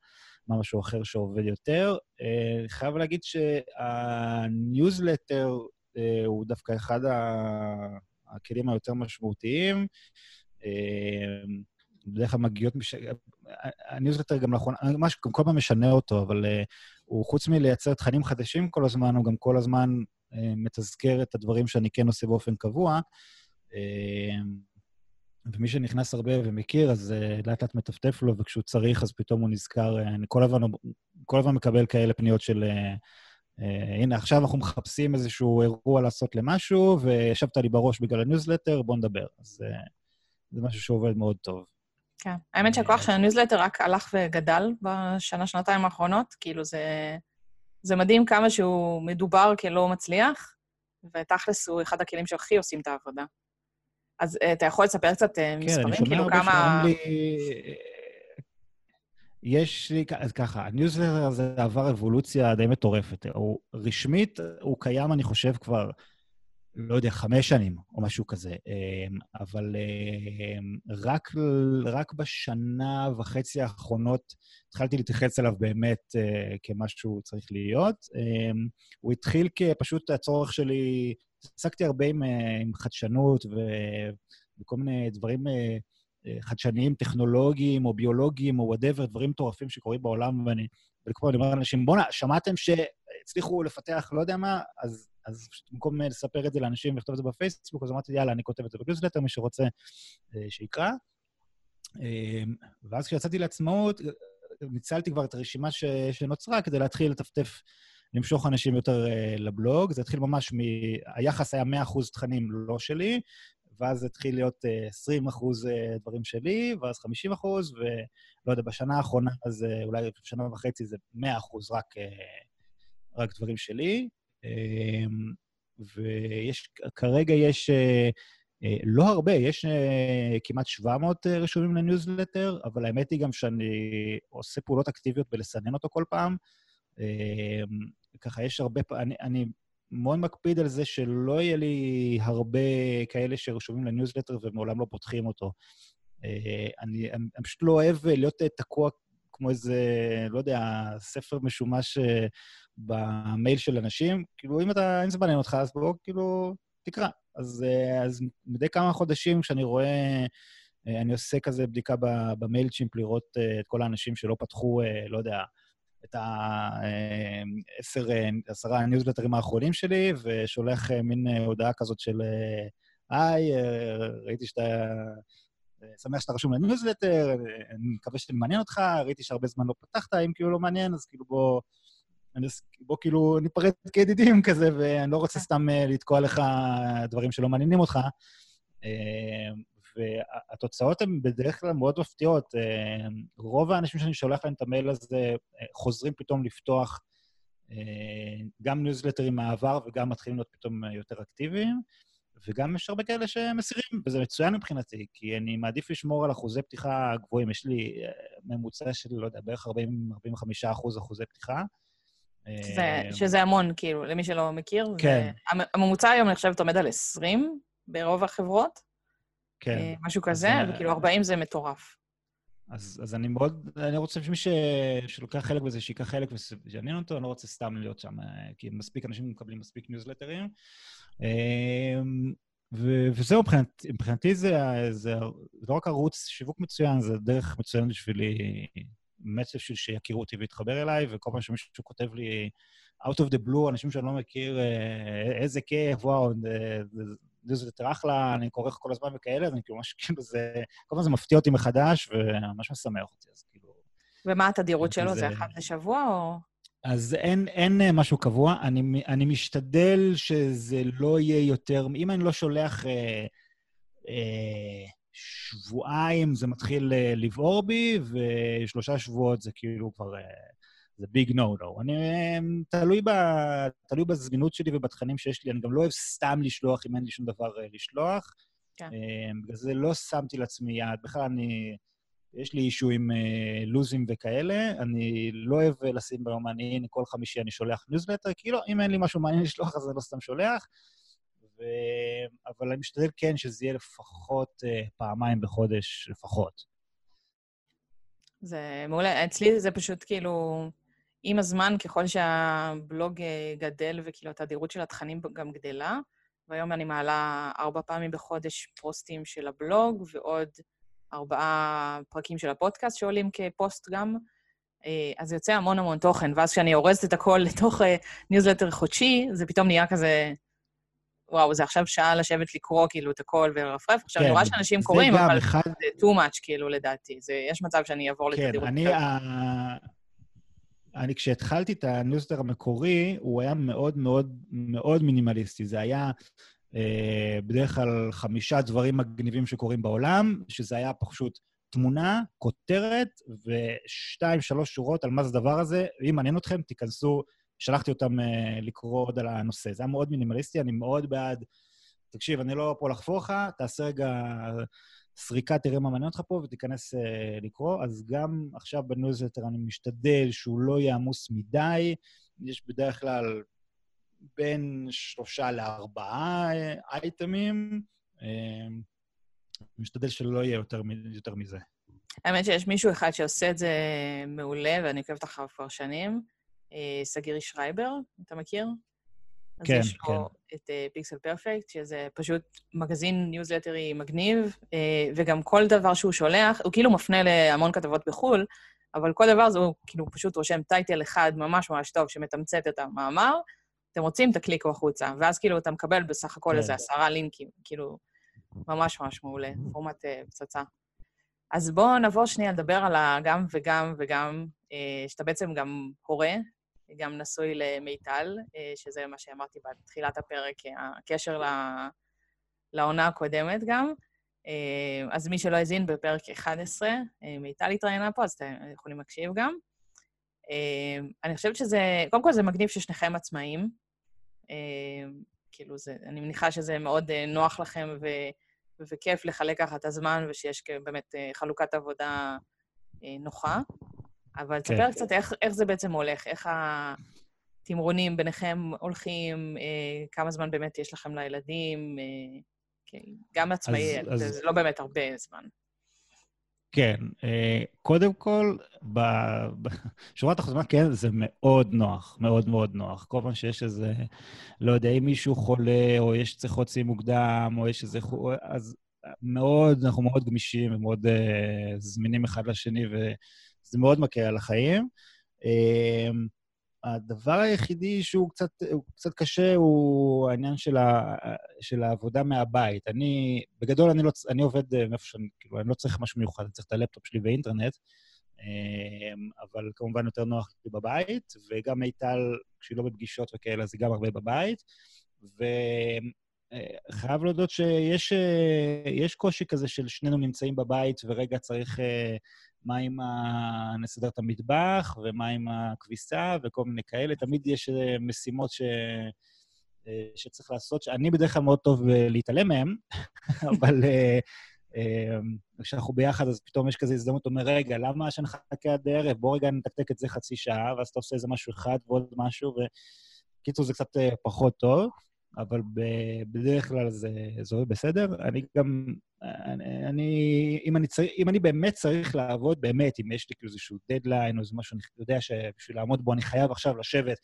מה משהו אחר שעובד יותר. אה, אני חייב להגיד שהניוזלטר אה, הוא דווקא אחד הכלים היותר משמעותיים. אה, בדרך כלל מגיעות... מש... הניוזלטר גם לאחרונה, ממש גם כל פעם משנה אותו, אבל אה, הוא חוץ מלייצר תכנים חדשים כל הזמן, הוא גם כל הזמן אה, מתזכר את הדברים שאני כן עושה באופן קבוע. אה, ומי שנכנס הרבה ומכיר, אז אה, לאט לאט מטפטף לו, וכשהוא צריך, אז פתאום הוא נזכר, אה, אני כל הזמן, כל הזמן מקבל כאלה פניות של... אה, הנה, עכשיו אנחנו מחפשים איזשהו אירוע לעשות למשהו, וישבת לי בראש בגלל הניוזלטר, בוא נדבר. אז אה, זה משהו שעובד מאוד טוב. כן. האמת שהכוח של הניוזלטר רק הלך וגדל בשנה, שנתיים האחרונות. כאילו, זה, זה מדהים כמה שהוא מדובר כלא מצליח, ותכלס הוא אחד הכלים שהכי עושים את העבודה. אז אה, אתה יכול לספר קצת אה, מספרים? כן, אני כאילו, שומע כמה... לי... יש לי, אז ככה, הניוזלטר הזה עבר אבולוציה די מטורפת. הוא רשמית, הוא קיים, אני חושב, כבר לא יודע, חמש שנים או משהו כזה. אבל רק, רק בשנה וחצי האחרונות התחלתי להתייחס אליו באמת אה, כמו שהוא צריך להיות. הוא התחיל כפשוט הצורך שלי, עסקתי הרבה עם, אה, עם חדשנות ו, וכל מיני דברים אה, חדשניים, טכנולוגיים או ביולוגיים או whatever, דברים מטורפים שקורים בעולם, ואני, פעם אני אומר לאנשים, בואנה, שמעתם שהצליחו לפתח לא יודע מה, אז אז פשוט במקום אה, לספר את זה לאנשים ולכתוב את זה בפייסבוק, אז אמרתי, יאללה, אני כותב את זה בניוזלטר, מי שרוצה אה, שיקרא. אמ, ואז כשיצאתי לעצמאות, אה, ניצלתי כבר את הרשימה ש... שנוצרה כדי להתחיל לטפטף, למשוך אנשים יותר לבלוג. זה התחיל ממש מ... היחס היה 100% תכנים לא שלי, ואז התחיל להיות 20 אחוז דברים שלי, ואז 50 אחוז, ולא יודע, בשנה האחרונה, אז אולי שנה וחצי זה 100 אחוז רק, רק דברים שלי. אמ, ויש, כרגע יש, אה, אה, לא הרבה, יש אה, כמעט 700 רשומים לניוזלטר, אבל האמת היא גם שאני עושה פעולות אקטיביות בלסנן אותו כל פעם. אמ, ככה, יש הרבה, אני, אני מאוד מקפיד על זה שלא יהיה לי הרבה כאלה שרשומים לניוזלטר ומעולם לא פותחים אותו. אני, אני, אני פשוט לא אוהב להיות תקוע כמו איזה, לא יודע, ספר משומש במייל של אנשים, כאילו, אם, אתה, אם זה מעניין אותך, אז בוא, כאילו, תקרא. אז, אה, אז מדי כמה חודשים, כשאני רואה, אה, אני עושה כזה בדיקה ב Mailchimp, לראות אה, את כל האנשים שלא פתחו, לא יודע, את העשר, עשרה הניוזלטרים האחרונים שלי, ושולח מין הודעה כזאת של, היי, ראיתי שאתה... שמח שאתה רשום לניוזלטר, אני מקווה שזה מעניין אותך, ראיתי שהרבה זמן לא פתחת, אם כאילו לא מעניין, אז כאילו בוא... אני, בוא כאילו ניפרד כידידים כזה, ואני לא רוצה סתם אה, לתקוע לך דברים שלא מעניינים אותך. אה, והתוצאות הן בדרך כלל מאוד מפתיעות. אה, רוב האנשים שאני שולח להם את המייל הזה חוזרים פתאום לפתוח גם ניוזלטרים מהעבר וגם מתחילים להיות פתאום יותר אקטיביים. וגם יש הרבה כאלה שמסירים, וזה מצוין מבחינתי, כי אני מעדיף לשמור על אחוזי פתיחה גבוהים. יש לי ממוצע של, לא יודע, בערך 40-45 אחוז אחוזי פתיחה. שזה, אה, שזה המון, כאילו, למי שלא מכיר. כן. זה, הממוצע היום, אני חושבת, עומד על 20 ברוב החברות. כן. אה, משהו כזה, וכאילו 40 זה מטורף. אז, אז אני מאוד, אני רוצה שמי ש, שלוקח חלק בזה, שיקח חלק ושיעניין אותו, אני לא רוצה סתם להיות שם, אה, כי מספיק אנשים מקבלים מספיק ניוזלטרים. ו, וזהו, מבחינת, מבחינתי זה, זה, זה לא רק ערוץ שיווק מצוין, זה דרך מצוינת בשבילי באמת בשביל שיכירו אותי ויתחבר אליי, וכל פעם שמישהו כותב לי out of the blue, אנשים שאני לא מכיר, אה, איזה כיף, וואו, זה יותר אחלה, אני קורא כל הזמן וכאלה, אז אני כאילו ממש, כאילו זה, כל פעם זה מפתיע אותי מחדש, וממש משמח אותי, אז כאילו... ומה התדירות שלו? זה אחת לשבוע או... אז אין, אין אה, משהו קבוע. אני, אני משתדל שזה לא יהיה יותר... אם אני לא שולח אה, אה, שבועיים זה מתחיל אה, לבעור בי, ושלושה שבועות זה כאילו כבר... אה, זה big no no. אני אה, תלוי, ב, תלוי בזמינות שלי ובתכנים שיש לי, אני גם לא אוהב סתם לשלוח אם אין לי שום דבר לשלוח. כן. בגלל זה לא שמתי לעצמי יעד. בכלל, אני... יש לי אישו עם אה, לוזים וכאלה, אני לא אוהב לשים ביומן, הנה, כל חמישי אני שולח ניוזלטר, כאילו, אם אין לי משהו מעניין לשלוח, אז אני לא סתם שולח. ו... אבל אני משתדל כן שזה יהיה לפחות אה, פעמיים בחודש, לפחות. זה מעולה. אצלי זה פשוט כאילו, עם הזמן, ככל שהבלוג אה, גדל וכאילו התדירות של התכנים גם גדלה, והיום אני מעלה ארבע פעמים בחודש פוסטים של הבלוג, ועוד ארבעה פרקים של הפודקאסט שעולים כפוסט גם, אה, אז יוצא המון המון תוכן, ואז כשאני אורזת את הכל [laughs] לתוך ניוזלטר חודשי, זה פתאום נהיה כזה וואו, זה עכשיו שעה לשבת לקרוא כאילו את הכל ולרפרף. עכשיו, אני רואה כן, שאנשים קוראים, אבל אחד... זה too much, כאילו, לדעתי. זה, יש מצב שאני אעבור כן, לתדירות. כן, אני, ה... אני, כשהתחלתי את הניוסטר המקורי, הוא היה מאוד מאוד מאוד מינימליסטי. זה היה אה, בדרך כלל חמישה דברים מגניבים שקורים בעולם, שזה היה פשוט תמונה, כותרת ושתיים, שלוש שורות על מה זה הדבר הזה. אם מעניין אתכם, תיכנסו שלחתי אותם uh, לקרוא עוד על הנושא. זה היה מאוד מינימליסטי, אני מאוד בעד... תקשיב, אני לא פה לחפור לך, תעשה רגע סריקה, תראה מה מעניין אותך פה ותיכנס uh, לקרוא. אז גם עכשיו בניוזלטר אני משתדל שהוא לא יהיה עמוס מדי. יש בדרך כלל בין שלושה לארבעה אה, אייטמים. אה, משתדל שלא יהיה יותר, יותר מזה. האמת שיש מישהו אחד שעושה את זה מעולה, ואני עוקבת אחריו כבר שנים. אה, סגירי שרייבר, אתה מכיר? כן, כן. יש לו כן. את Pixel אה, Perfect, שזה פשוט מגזין ניוזלטרי מגניב, אה, וגם כל דבר שהוא שולח, הוא כאילו מפנה להמון כתבות בחו"ל, אבל כל דבר זה הוא כאילו פשוט רושם title אחד ממש ממש טוב שמתמצת את המאמר, אתם רוצים, תקליקו החוצה, ואז כאילו אתה מקבל בסך הכל כן. איזה עשרה לינקים, כאילו, ממש ממש מעולה, פורמט אה, פצצה. אז בואו נעבור שנייה לדבר על הגם וגם וגם, שאתה בעצם גם הורה גם נשוי למיטל, אה, שזה מה שאמרתי בתחילת הפרק, הקשר לעונה הקודמת גם. אה, אז מי שלא האזין בפרק 11, אה, מיטל התראיינה פה, אז אתם יכולים להקשיב גם. אני חושבת שזה, קודם כל זה מגניב ששניכם עצמאים. כאילו, זה, אני מניחה שזה מאוד נוח לכם ו, וכיף לחלק ככה את הזמן, ושיש באמת חלוקת עבודה נוחה. אבל תספר כן. קצת איך, איך זה בעצם הולך, איך התמרונים ביניכם הולכים, אה, כמה זמן באמת יש לכם לילדים, אה, כן, גם עצמאי, אז, זה, אז... לא באמת הרבה זמן. כן, אה, קודם כל, בשורת החוזמה, כן, זה מאוד נוח, מאוד מאוד נוח. כל פעם שיש איזה, לא יודע, אם מישהו חולה, או יש צריך להוציא מוקדם, או יש איזה... אז מאוד, אנחנו מאוד גמישים ומאוד uh, זמינים אחד לשני, ו... זה מאוד מקל על החיים. אמ, הדבר היחידי שהוא קצת, הוא קצת קשה הוא העניין של, ה, של העבודה מהבית. אני, בגדול, אני, לא, אני עובד אה, מאיפה שאני, כאילו, אני לא צריך משהו מיוחד, אני צריך את הלפטופ שלי ואינטרנט, אמ, אבל כמובן יותר נוח לי בבית, וגם מיטל, כשהיא לא בפגישות וכאלה, אז היא גם הרבה בבית. וחייב אה, להודות שיש אה, קושי כזה של שנינו נמצאים בבית, ורגע צריך מה עם את המטבח, ומה עם הכביסה, וכל מיני כאלה. תמיד יש אה, משימות ש... אה, שצריך לעשות, שאני בדרך כלל מאוד טוב אה, להתעלם מהן, [laughs] אבל כשאנחנו ביחד, אז פתאום יש כזה הזדמנות, אומר, רגע, למה שנחכה עד הערב? בוא רגע נתקתק את זה חצי שעה, ואז אתה עושה איזה משהו אחד ועוד משהו, וקיצור, זה קצת פחות טוב. אבל בדרך כלל זה, זה עובד בסדר. אני גם, אני, אם, אני צריך, אם אני באמת צריך לעבוד, באמת, אם יש לי כאילו איזשהו דדליין או איזה משהו, אני יודע שבשביל לעמוד בו אני חייב עכשיו לשבת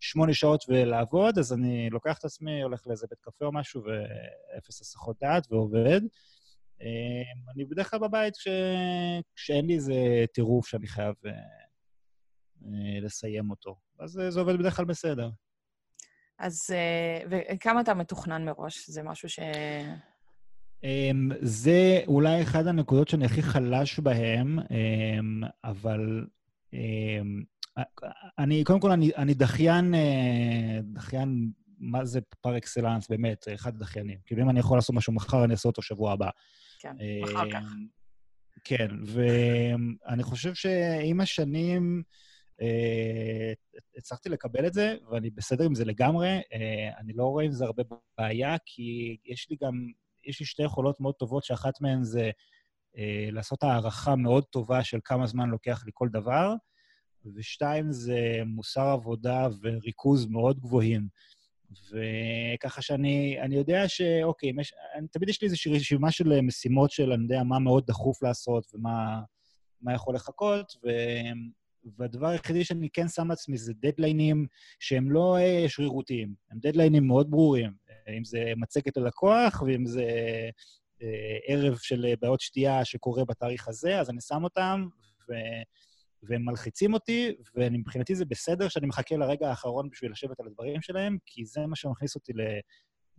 שמונה שעות ולעבוד, אז אני לוקח את עצמי, הולך לאיזה בית קפה או משהו, ואפס הסחות דעת ועובד. אמ, אני בדרך כלל בבית כש... כשאין לי איזה טירוף שאני חייב אה, אה, לסיים אותו. אז זה עובד בדרך כלל בסדר. אז, אה, וכמה אתה מתוכנן מראש? זה משהו ש... אמ, זה אולי אחת הנקודות שאני הכי חלש בהן, אמ, אבל אמ, אני, קודם כל, אני, אני דחיין, אה, דחיין, מה זה פר אקסלנס, באמת, אחד הדחיינים. כאילו, אם אני יכול לעשות משהו מחר, אני אעשה אותו שבוע הבא. כן, אחר כך. כן, ואני חושב שעם השנים... אה, הצלחתי לקבל את זה, ואני בסדר עם זה לגמרי. אה, אני לא רואה עם זה הרבה בעיה, כי יש לי גם, יש לי שתי יכולות מאוד טובות, שאחת מהן זה אה, לעשות הערכה מאוד טובה של כמה זמן לוקח לי כל דבר, ושתיים, זה מוסר עבודה וריכוז מאוד גבוהים. וככה שאני אני יודע שאוקיי, מש, אני, תמיד יש לי איזושהי רשימה של משימות של אני יודע מה מאוד דחוף לעשות ומה יכול לחכות, ו, והדבר היחידי שאני כן שם לעצמי זה דדליינים שהם לא אה, שרירותיים, הם דדליינים מאוד ברורים. אם זה מצגת ללקוח, ואם זה אה, ערב של בעיות שתייה שקורה בתאריך הזה, אז אני שם אותם, ו... והם מלחיצים אותי, ומבחינתי זה בסדר שאני מחכה לרגע האחרון בשביל לשבת על הדברים שלהם, כי זה מה שמכניס אותי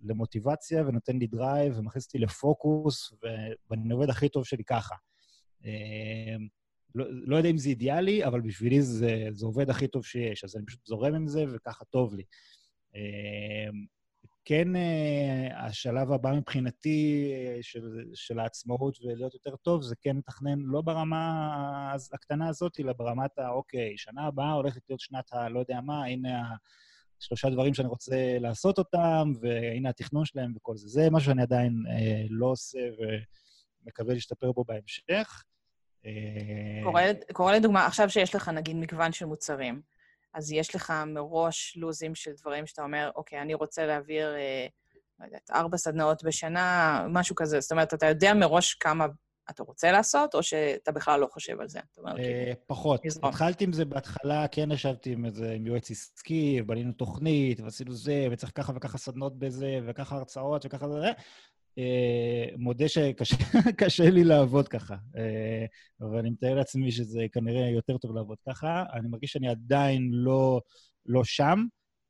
למוטיבציה ונותן לי drive ומכניס אותי לפוקוס, ואני עובד הכי טוב שלי ככה. לא, לא יודע אם זה אידיאלי, אבל בשבילי זה, זה עובד הכי טוב שיש, אז אני פשוט זורם עם זה וככה טוב לי. אה, כן, אה, השלב הבא מבחינתי אה, של, של העצמאות ולהיות יותר טוב, זה כן לתכנן לא ברמה הקטנה הזאת, אלא ברמת ה, אוקיי, שנה הבאה הולכת להיות שנת הלא יודע מה, הנה השלושה דברים שאני רוצה לעשות אותם, והנה התכנון שלהם וכל זה. זה מה שאני עדיין לא עושה ומקווה להשתפר בו בהמשך. אה, קורה, לדוגמה, עכשיו שיש לך נגיד מגוון של מוצרים, אז יש לך מראש לוזים של דברים שאתה אומר, אוקיי, אני רוצה להעביר, אה, לא יודעת, ארבע סדנאות בשנה, משהו כזה. זאת אומרת, אתה יודע מראש כמה אתה רוצה לעשות, או שאתה בכלל לא חושב על זה? אתה אומר, כאילו... פחות. התחלתי עם זה בהתחלה, כן ישבתי עם איזה, עם יועץ עסקי, בנינו תוכנית, ועשינו זה, וצריך ככה וככה סדנות בזה, וככה הרצאות, וככה זה, אה, מודה שקשה [laughs] לי לעבוד ככה, אה, אבל אני מתאר לעצמי שזה כנראה יותר טוב לעבוד ככה. אני מרגיש שאני עדיין לא, לא שם.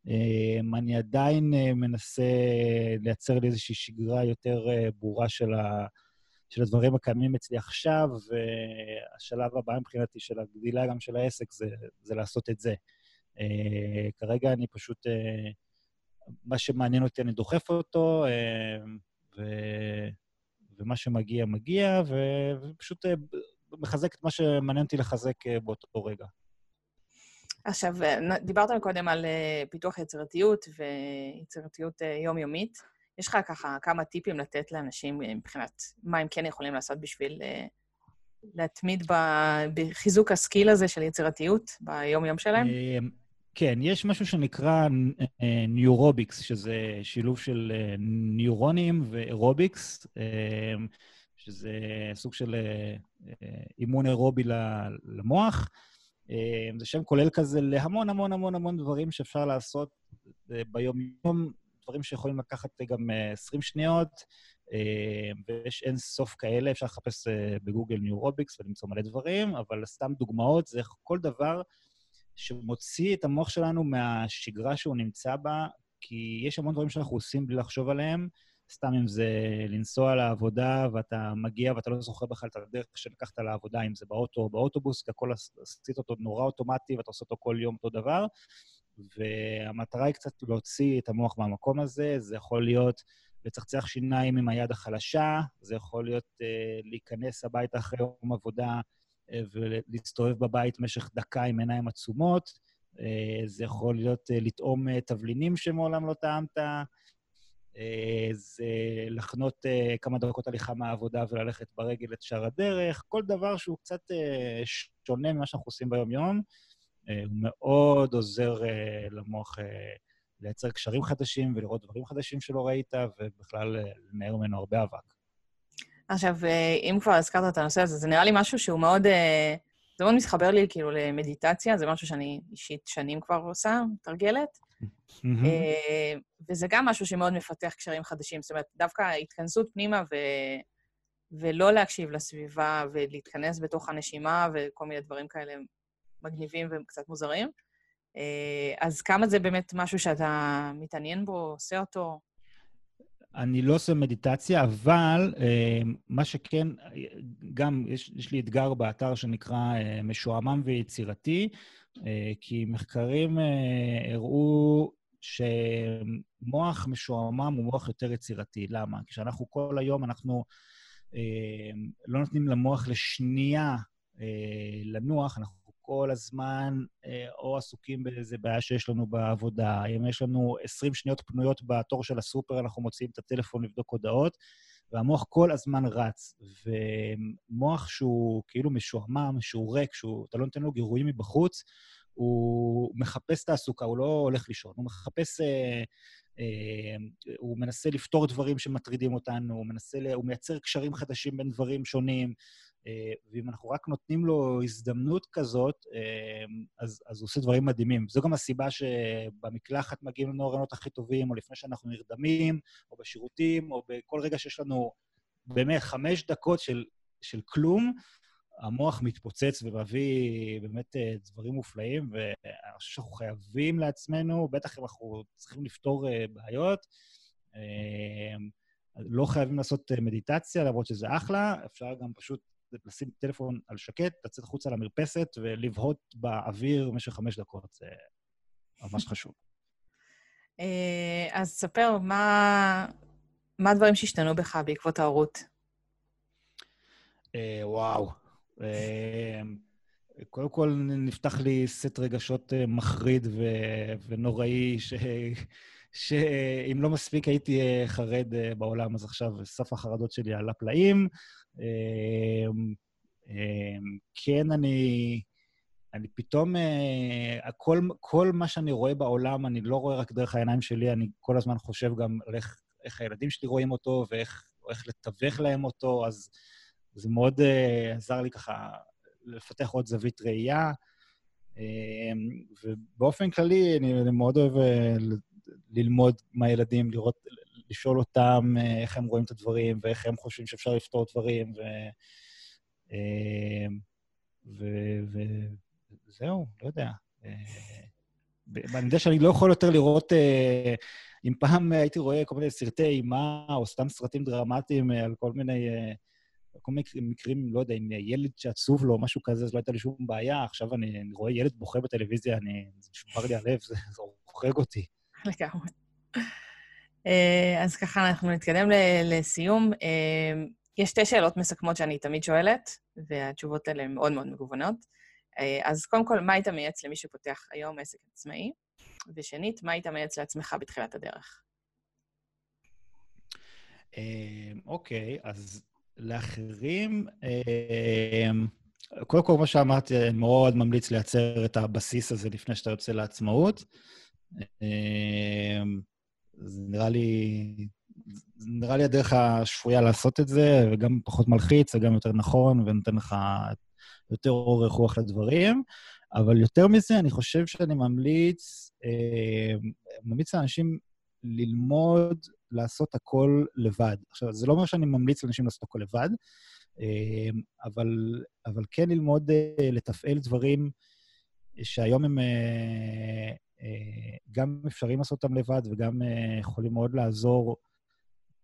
אה, אני עדיין מנסה לייצר לי איזושהי שגרה יותר ברורה של, ה, של הדברים הקיימים אצלי עכשיו, והשלב הבא מבחינתי של הגדילה גם של העסק זה, זה לעשות את זה. כרגע אני פשוט, מה שמעניין אותי, אני דוחף אותו. ו... ומה שמגיע, מגיע, ו... ופשוט אה, מחזק את מה שמעניין אותי לחזק אה, באותו רגע. עכשיו, אה, דיברת קודם על פיתוח יצירתיות ויצירתיות יומיומית. יש לך ככה כמה טיפים לתת לאנשים מבחינת מה הם כן יכולים לעשות בשביל להתמיד בחיזוק הסקיל הזה של יצירתיות ביום-יום שלהם? כן, יש משהו שנקרא neurobics, שזה שילוב של אה, ניורונים ו aerobics, אה, שזה סוג של אה, אימון אירובי למוח. זה שם כולל כזה להמון המון המון המון דברים שאפשר לעשות ביום-יום, דברים שיכולים לקחת גם 20 שניות, ויש אין סוף כאלה, אפשר לחפש בגוגל neurobics ולמצוא מלא דברים, אבל סתם דוגמאות, זה כל דבר שמוציא את המוח שלנו מהשגרה שהוא נמצא בה, כי יש המון דברים שאנחנו עושים בלי לחשוב עליהם, סתם אם זה לנסוע לעבודה ואתה מגיע ואתה לא זוכר בכלל את הדרך שלקחת לעבודה, אם זה באוטו או באוטובוס, כי הכל עשית אותו נורא אוטומטי ואתה עושה אותו כל יום אותו דבר. והמטרה היא קצת להוציא את המוח מהמקום הזה, זה יכול להיות לצחצח שיניים עם היד החלשה, זה יכול להיות uh, להיכנס הביתה אחרי יום עבודה אה, ולהסתובב בבית במשך דקה עם עיניים עצומות. אה, זה יכול להיות אה, לטעום תבלינים שמעולם לא טעמת. זה לחנות כמה דקות הליכה מהעבודה וללכת ברגל את שאר הדרך. כל דבר שהוא קצת שונה ממה שאנחנו עושים ביום-יום, הוא מאוד עוזר למוח לייצר קשרים חדשים ולראות דברים חדשים שלא ראית, ובכלל לנער ממנו הרבה אבק. עכשיו, אה, אם כבר הזכרת את הנושא הזה, זה נראה לי משהו שהוא מאוד... אה, זה מאוד מתחבר לי כאילו למדיטציה, זה משהו שאני אישית שנים כבר עושה, מתרגלת. אה, וזה גם משהו שמאוד מפתח קשרים חדשים. זאת אומרת, דווקא התכנסות פנימה ו... ולא להקשיב לסביבה ולהתכנס בתוך הנשימה וכל מיני דברים כאלה מגניבים וקצת מוזרים. אז כמה זה באמת משהו שאתה מתעניין בו, עושה אותו? אני לא עושה מדיטציה, אבל אה, מה שכן, גם יש, יש לי אתגר באתר שנקרא אה, משועמם ויצירתי, אה, כי מחקרים אה, הראו שמוח משועמם הוא מוח יותר יצירתי. למה? כשאנחנו כל היום, אנחנו אה, לא נותנים למוח לשנייה אה, לנוח, אנחנו כל הזמן אה, או עסוקים באיזה בעיה שיש לנו בעבודה. אם יש לנו 20 שניות פנויות בתור של הסופר, אנחנו מוציאים את הטלפון לבדוק הודעות, והמוח כל הזמן רץ. ומוח שהוא כאילו משועמם, שהוא ריק, שאתה לא נותן לו גירויים מבחוץ, הוא מחפש תעסוקה, הוא לא הולך לישון, הוא מחפש... אה, אה, הוא מנסה לפתור דברים שמטרידים אותנו, הוא מנסה, הוא מייצר קשרים חדשים בין דברים שונים, ואם אנחנו רק נותנים לו הזדמנות כזאת, אה, אז, אז הוא עושה דברים מדהימים. זו גם הסיבה שבמקלחת מגיעים לנו הרעיונות הכי טובים, או לפני שאנחנו נרדמים, או בשירותים, או בכל רגע שיש לנו באמת חמש דקות של, של כלום, המוח מתפוצץ ומביא באמת אה, דברים מופלאים, ואני חושב שאנחנו חייבים לעצמנו, בטח אם אנחנו צריכים לפתור בעיות, לא חייבים לעשות מדיטציה, למרות שזה אחלה, אפשר גם פשוט לשים טלפון על שקט, לצאת החוצה למרפסת ולבהות באוויר במשך חמש דקות. זה ממש [laughs] חשוב. אה, אז ספר, מה, מה הדברים שהשתנו בך בעקבות ההורות? אה, וואו. אה, קודם כל, נפתח לי סט רגשות מחריד ו- ונוראי, ש... שאם לא מספיק הייתי חרד בעולם, אז עכשיו סף החרדות שלי עלה פלאים. אמ, אמ, כן, אני... אני פתאום, אה, כל מה שאני רואה בעולם, אני לא רואה רק דרך העיניים שלי, אני כל הזמן חושב גם על איך, איך הילדים שלי רואים אותו ואיך לתווך להם אותו, אז זה מאוד uh, עזר לי ככה לפתח עוד זווית ראייה. Um, ובאופן כללי, אני, אני מאוד אוהב uh, ללמוד מהילדים, לראות, לשאול אותם אה, איך הם רואים את הדברים ואיך הם חושבים שאפשר לפתור דברים, ו... אה, וזהו, לא יודע. אה, אני יודע שאני לא יכול יותר לראות... אם פעם הייתי רואה כל מיני סרטי אימה, או סתם סרטים דרמטיים על כל מיני... כל מיני מקרים, לא יודע, עם ילד שעצוב לו, משהו כזה, אז לא הייתה לי שום בעיה. עכשיו אני, אני רואה ילד בוכה בטלוויזיה, אני, זה נשבר לי הלב, זה, זה הורג אותי. לגמרי. אה, אז ככה אנחנו נתקדם לסיום. אה, יש שתי שאלות מסכמות שאני תמיד שואלת, והתשובות האלה הן מאוד מאוד מגוונות. אה, אז קודם כל, מה היית מייעץ למי שפותח היום עסק עצמאי? ושנית, מה היית מייעץ לעצמך בתחילת הדרך? אוקיי, אז לאחרים, קודם כל, כמו שאמרתי, אני מאוד ממליץ לייצר את הבסיס הזה לפני שאתה יוצא לעצמאות. זה נראה לי... זה נראה לי הדרך השפויה לעשות את זה, וגם פחות מלחיץ, וגם יותר נכון, ונותן לך יותר אורך רוח לדברים. אבל יותר מזה, אני חושב שאני ממליץ, אה, ממליץ לאנשים ללמוד לעשות הכל לבד. עכשיו, זה לא אומר שאני ממליץ לאנשים לעשות הכל לבד, אה, אבל, אבל כן ללמוד אה, לתפעל דברים שהיום הם אה, גם אפשרים לעשות אותם לבד וגם אה, יכולים מאוד לעזור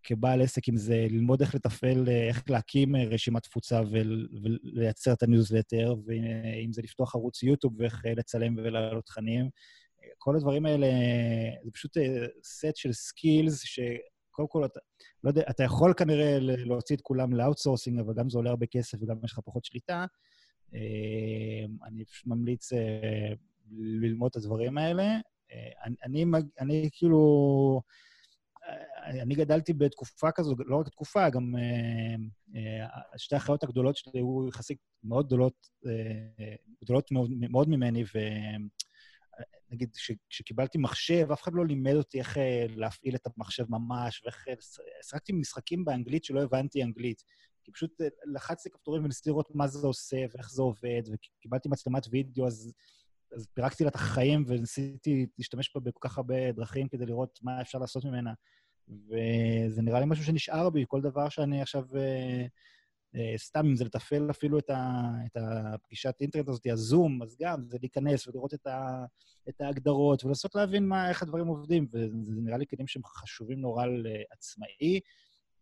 כבעל עסק, אם זה ללמוד איך לתפעל, אה, איך להקים רשימת תפוצה ולייצר את הניוזלטר, ואם זה לפתוח ערוץ יוטיוב ואיך לצלם ולהעלות תכנים. כל הדברים האלה, זה פשוט סט של skills שקודם כל, אתה, לא יודע, אתה יכול כנראה להוציא את כולם ל outsourcing, אבל גם זה עולה הרבה כסף וגם יש לך פחות שליטה. אני ממליץ ללמוד את הדברים האלה. אה, אני, אני, אני כאילו... אה, אני גדלתי בתקופה כזו, לא רק תקופה, גם אה, שתי האחיות הגדולות שלי היו יחסית מאוד גדולות, גדולות מאוד, מאוד ממני, ונגיד, כשקיבלתי מחשב, אף אחד לא לימד אותי איך להפעיל את המחשב ממש, ואיך... שחקתי משחקים באנגלית שלא הבנתי אנגלית. כי פשוט לחצתי כפתורים וניסיתי לראות מה זה עושה ואיך זה עובד, וקיבלתי מצלמת וידאו, אז אז פירקתי לה את החיים וניסיתי להשתמש בה בכל כך הרבה דרכים כדי לראות מה אפשר לעשות ממנה. וזה נראה לי משהו שנשאר בי, כל דבר שאני עכשיו... אה, אה, סתם, אם זה לתפעל אפילו את, ה, את הפגישת אינטרנט הזאת, הזום, אז גם, זה להיכנס ולראות את, ה, את ההגדרות ולנסות להבין מה, איך הדברים עובדים. וזה נראה לי כלים שהם חשובים נורא לעצמאי,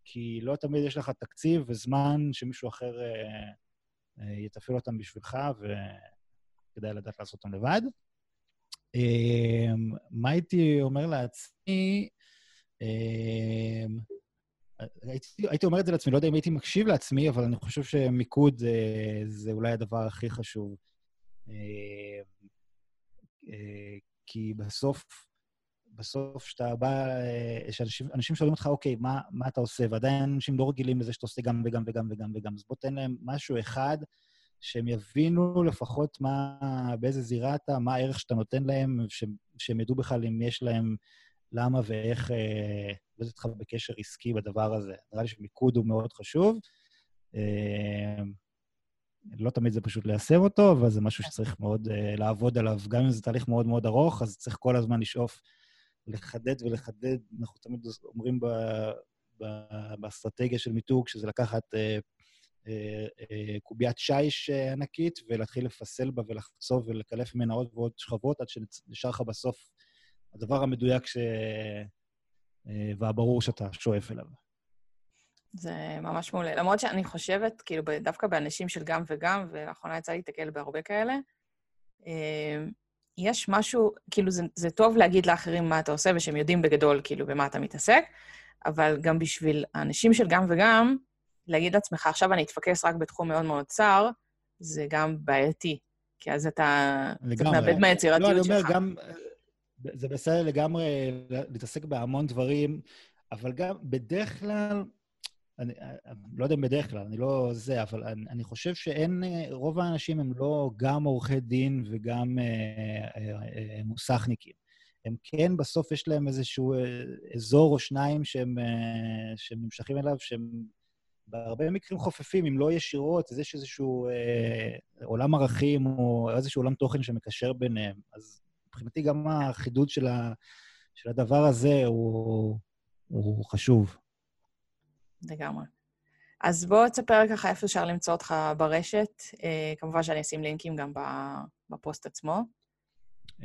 כי לא תמיד יש לך תקציב וזמן שמישהו אחר אה, אה, יתפעל אותם בשבילך, ו... כדאי לדעת לעשות אותם לבד. אמ, מה הייתי אומר לעצמי? אמ, הייתי, הייתי אומר את זה לעצמי, לא יודע אם הייתי מקשיב לעצמי, אבל אני חושב שמיקוד זה, זה אולי הדבר הכי חשוב. אמ, אה, כי בסוף, בסוף כשאתה בא, שאנשים שואלים אותך, אוקיי, מה, מה אתה עושה? ועדיין אנשים לא רגילים לזה שאתה עושה גם וגם וגם וגם וגם. אז בוא תן להם משהו אחד, שהם יבינו לפחות מה, באיזה זירה אתה, מה הערך שאתה נותן להם, ש, שהם ידעו בכלל אם יש להם למה ואיך אה, איתך בקשר עסקי בדבר הזה. נראה לי שמיקוד הוא מאוד חשוב. אה, לא תמיד זה פשוט ליישם אותו, אבל זה משהו שצריך מאוד uh, לעבוד עליו. גם אם זה תהליך מאוד מאוד ארוך, אז צריך כל הזמן לשאוף לחדד ולחדד. אנחנו תמיד אומרים ב, באסטרטגיה של מיתוג, שזה לקחת uh, קוביית שיש uh, ענקית ולהתחיל לפסל בה ולחצוב ולקלף ממנה עוד ועוד שכבות, עד שנשאר לך בסוף הדבר המדויק ש... והברור שאתה שואף אליו. זה ממש מעולה. למרות שאני חושבת, כאילו, דווקא באנשים של גם וגם, ולאחרונה יצא לי להתקל בהרבה כאלה, אה, יש משהו, כאילו, זה, זה טוב להגיד לאחרים מה אתה עושה, ושהם יודעים בגדול, כאילו, במה אתה מתעסק, אבל גם בשביל האנשים של גם וגם, להגיד לעצמך, עכשיו אני אתפקס רק בתחום מאוד מאוד צר, זה גם בעייתי. כי אז אתה קצת מאבד מהיצירתיות שלך. לא, אני אומר, גם... זה בסדר לגמרי להתעסק בהמון דברים, אבל גם בדרך כלל, אני, אה, לא יודע אם בדרך כלל, אני לא זה, אבל אני, אני חושב שאין, אה, רוב האנשים הם לא גם עורכי דין וגם אה, אה, אה, מוסכניקים. הם כן, בסוף יש להם איזשהו אזור או שניים שהם, אה, שהם נמשכים אליו, שהם בהרבה מקרים חופפים, אם לא ישירות, אז יש איזשהו אה, עולם ערכים או איזשהו עולם תוכן שמקשר ביניהם. אז מבחינתי גם החידוד של, ה, של הדבר הזה הוא, הוא חשוב. לגמרי. אז בוא תספר ככה איפה אפשר למצוא אותך ברשת. Uh, כמובן שאני אשים לינקים גם בפוסט עצמו. אה,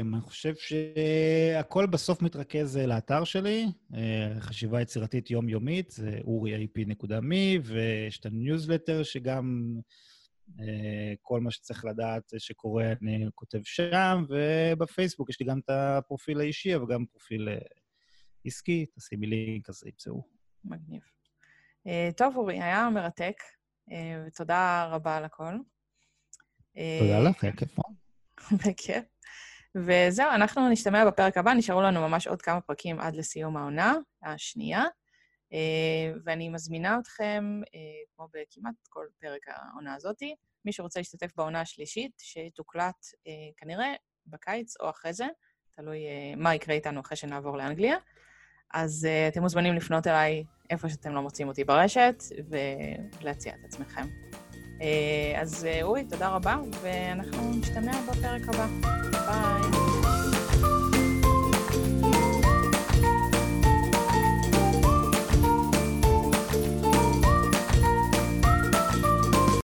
אני חושב שהכל בסוף מתרכז אה, לאתר שלי, אה, חשיבה יצירתית יומיומית, זה אורי.ip.me, ויש את הניוזלטר שגם אה, כל מה שצריך לדעת שקורה אני כותב שם, ובפייסבוק יש לי גם את הפרופיל האישי, אבל גם פרופיל עסקי, תשימי לינק, אז ימצאו. מגניב. טוב, אורי, היה מרתק, ותודה רבה על הכל. תודה לך, היה כיף מאוד. [laughs] בכיף. וזהו, אנחנו נשתמע בפרק הבא, נשארו לנו ממש עוד כמה פרקים עד לסיום העונה השנייה, uh, ואני מזמינה אתכם, uh, כמו בכמעט כל פרק העונה הזאתי, מי שרוצה להשתתף בעונה השלישית, שתוקלט uh, כנראה בקיץ או אחרי זה, תלוי מה יקרה איתנו אחרי שנעבור לאנגליה. אז אתם מוזמנים לפנות אליי איפה שאתם לא מוצאים אותי ברשת, ולהציע את עצמכם. Uh, אז uh, אורי, תודה רבה, ואנחנו נשתמע בפרק הבא. ביי.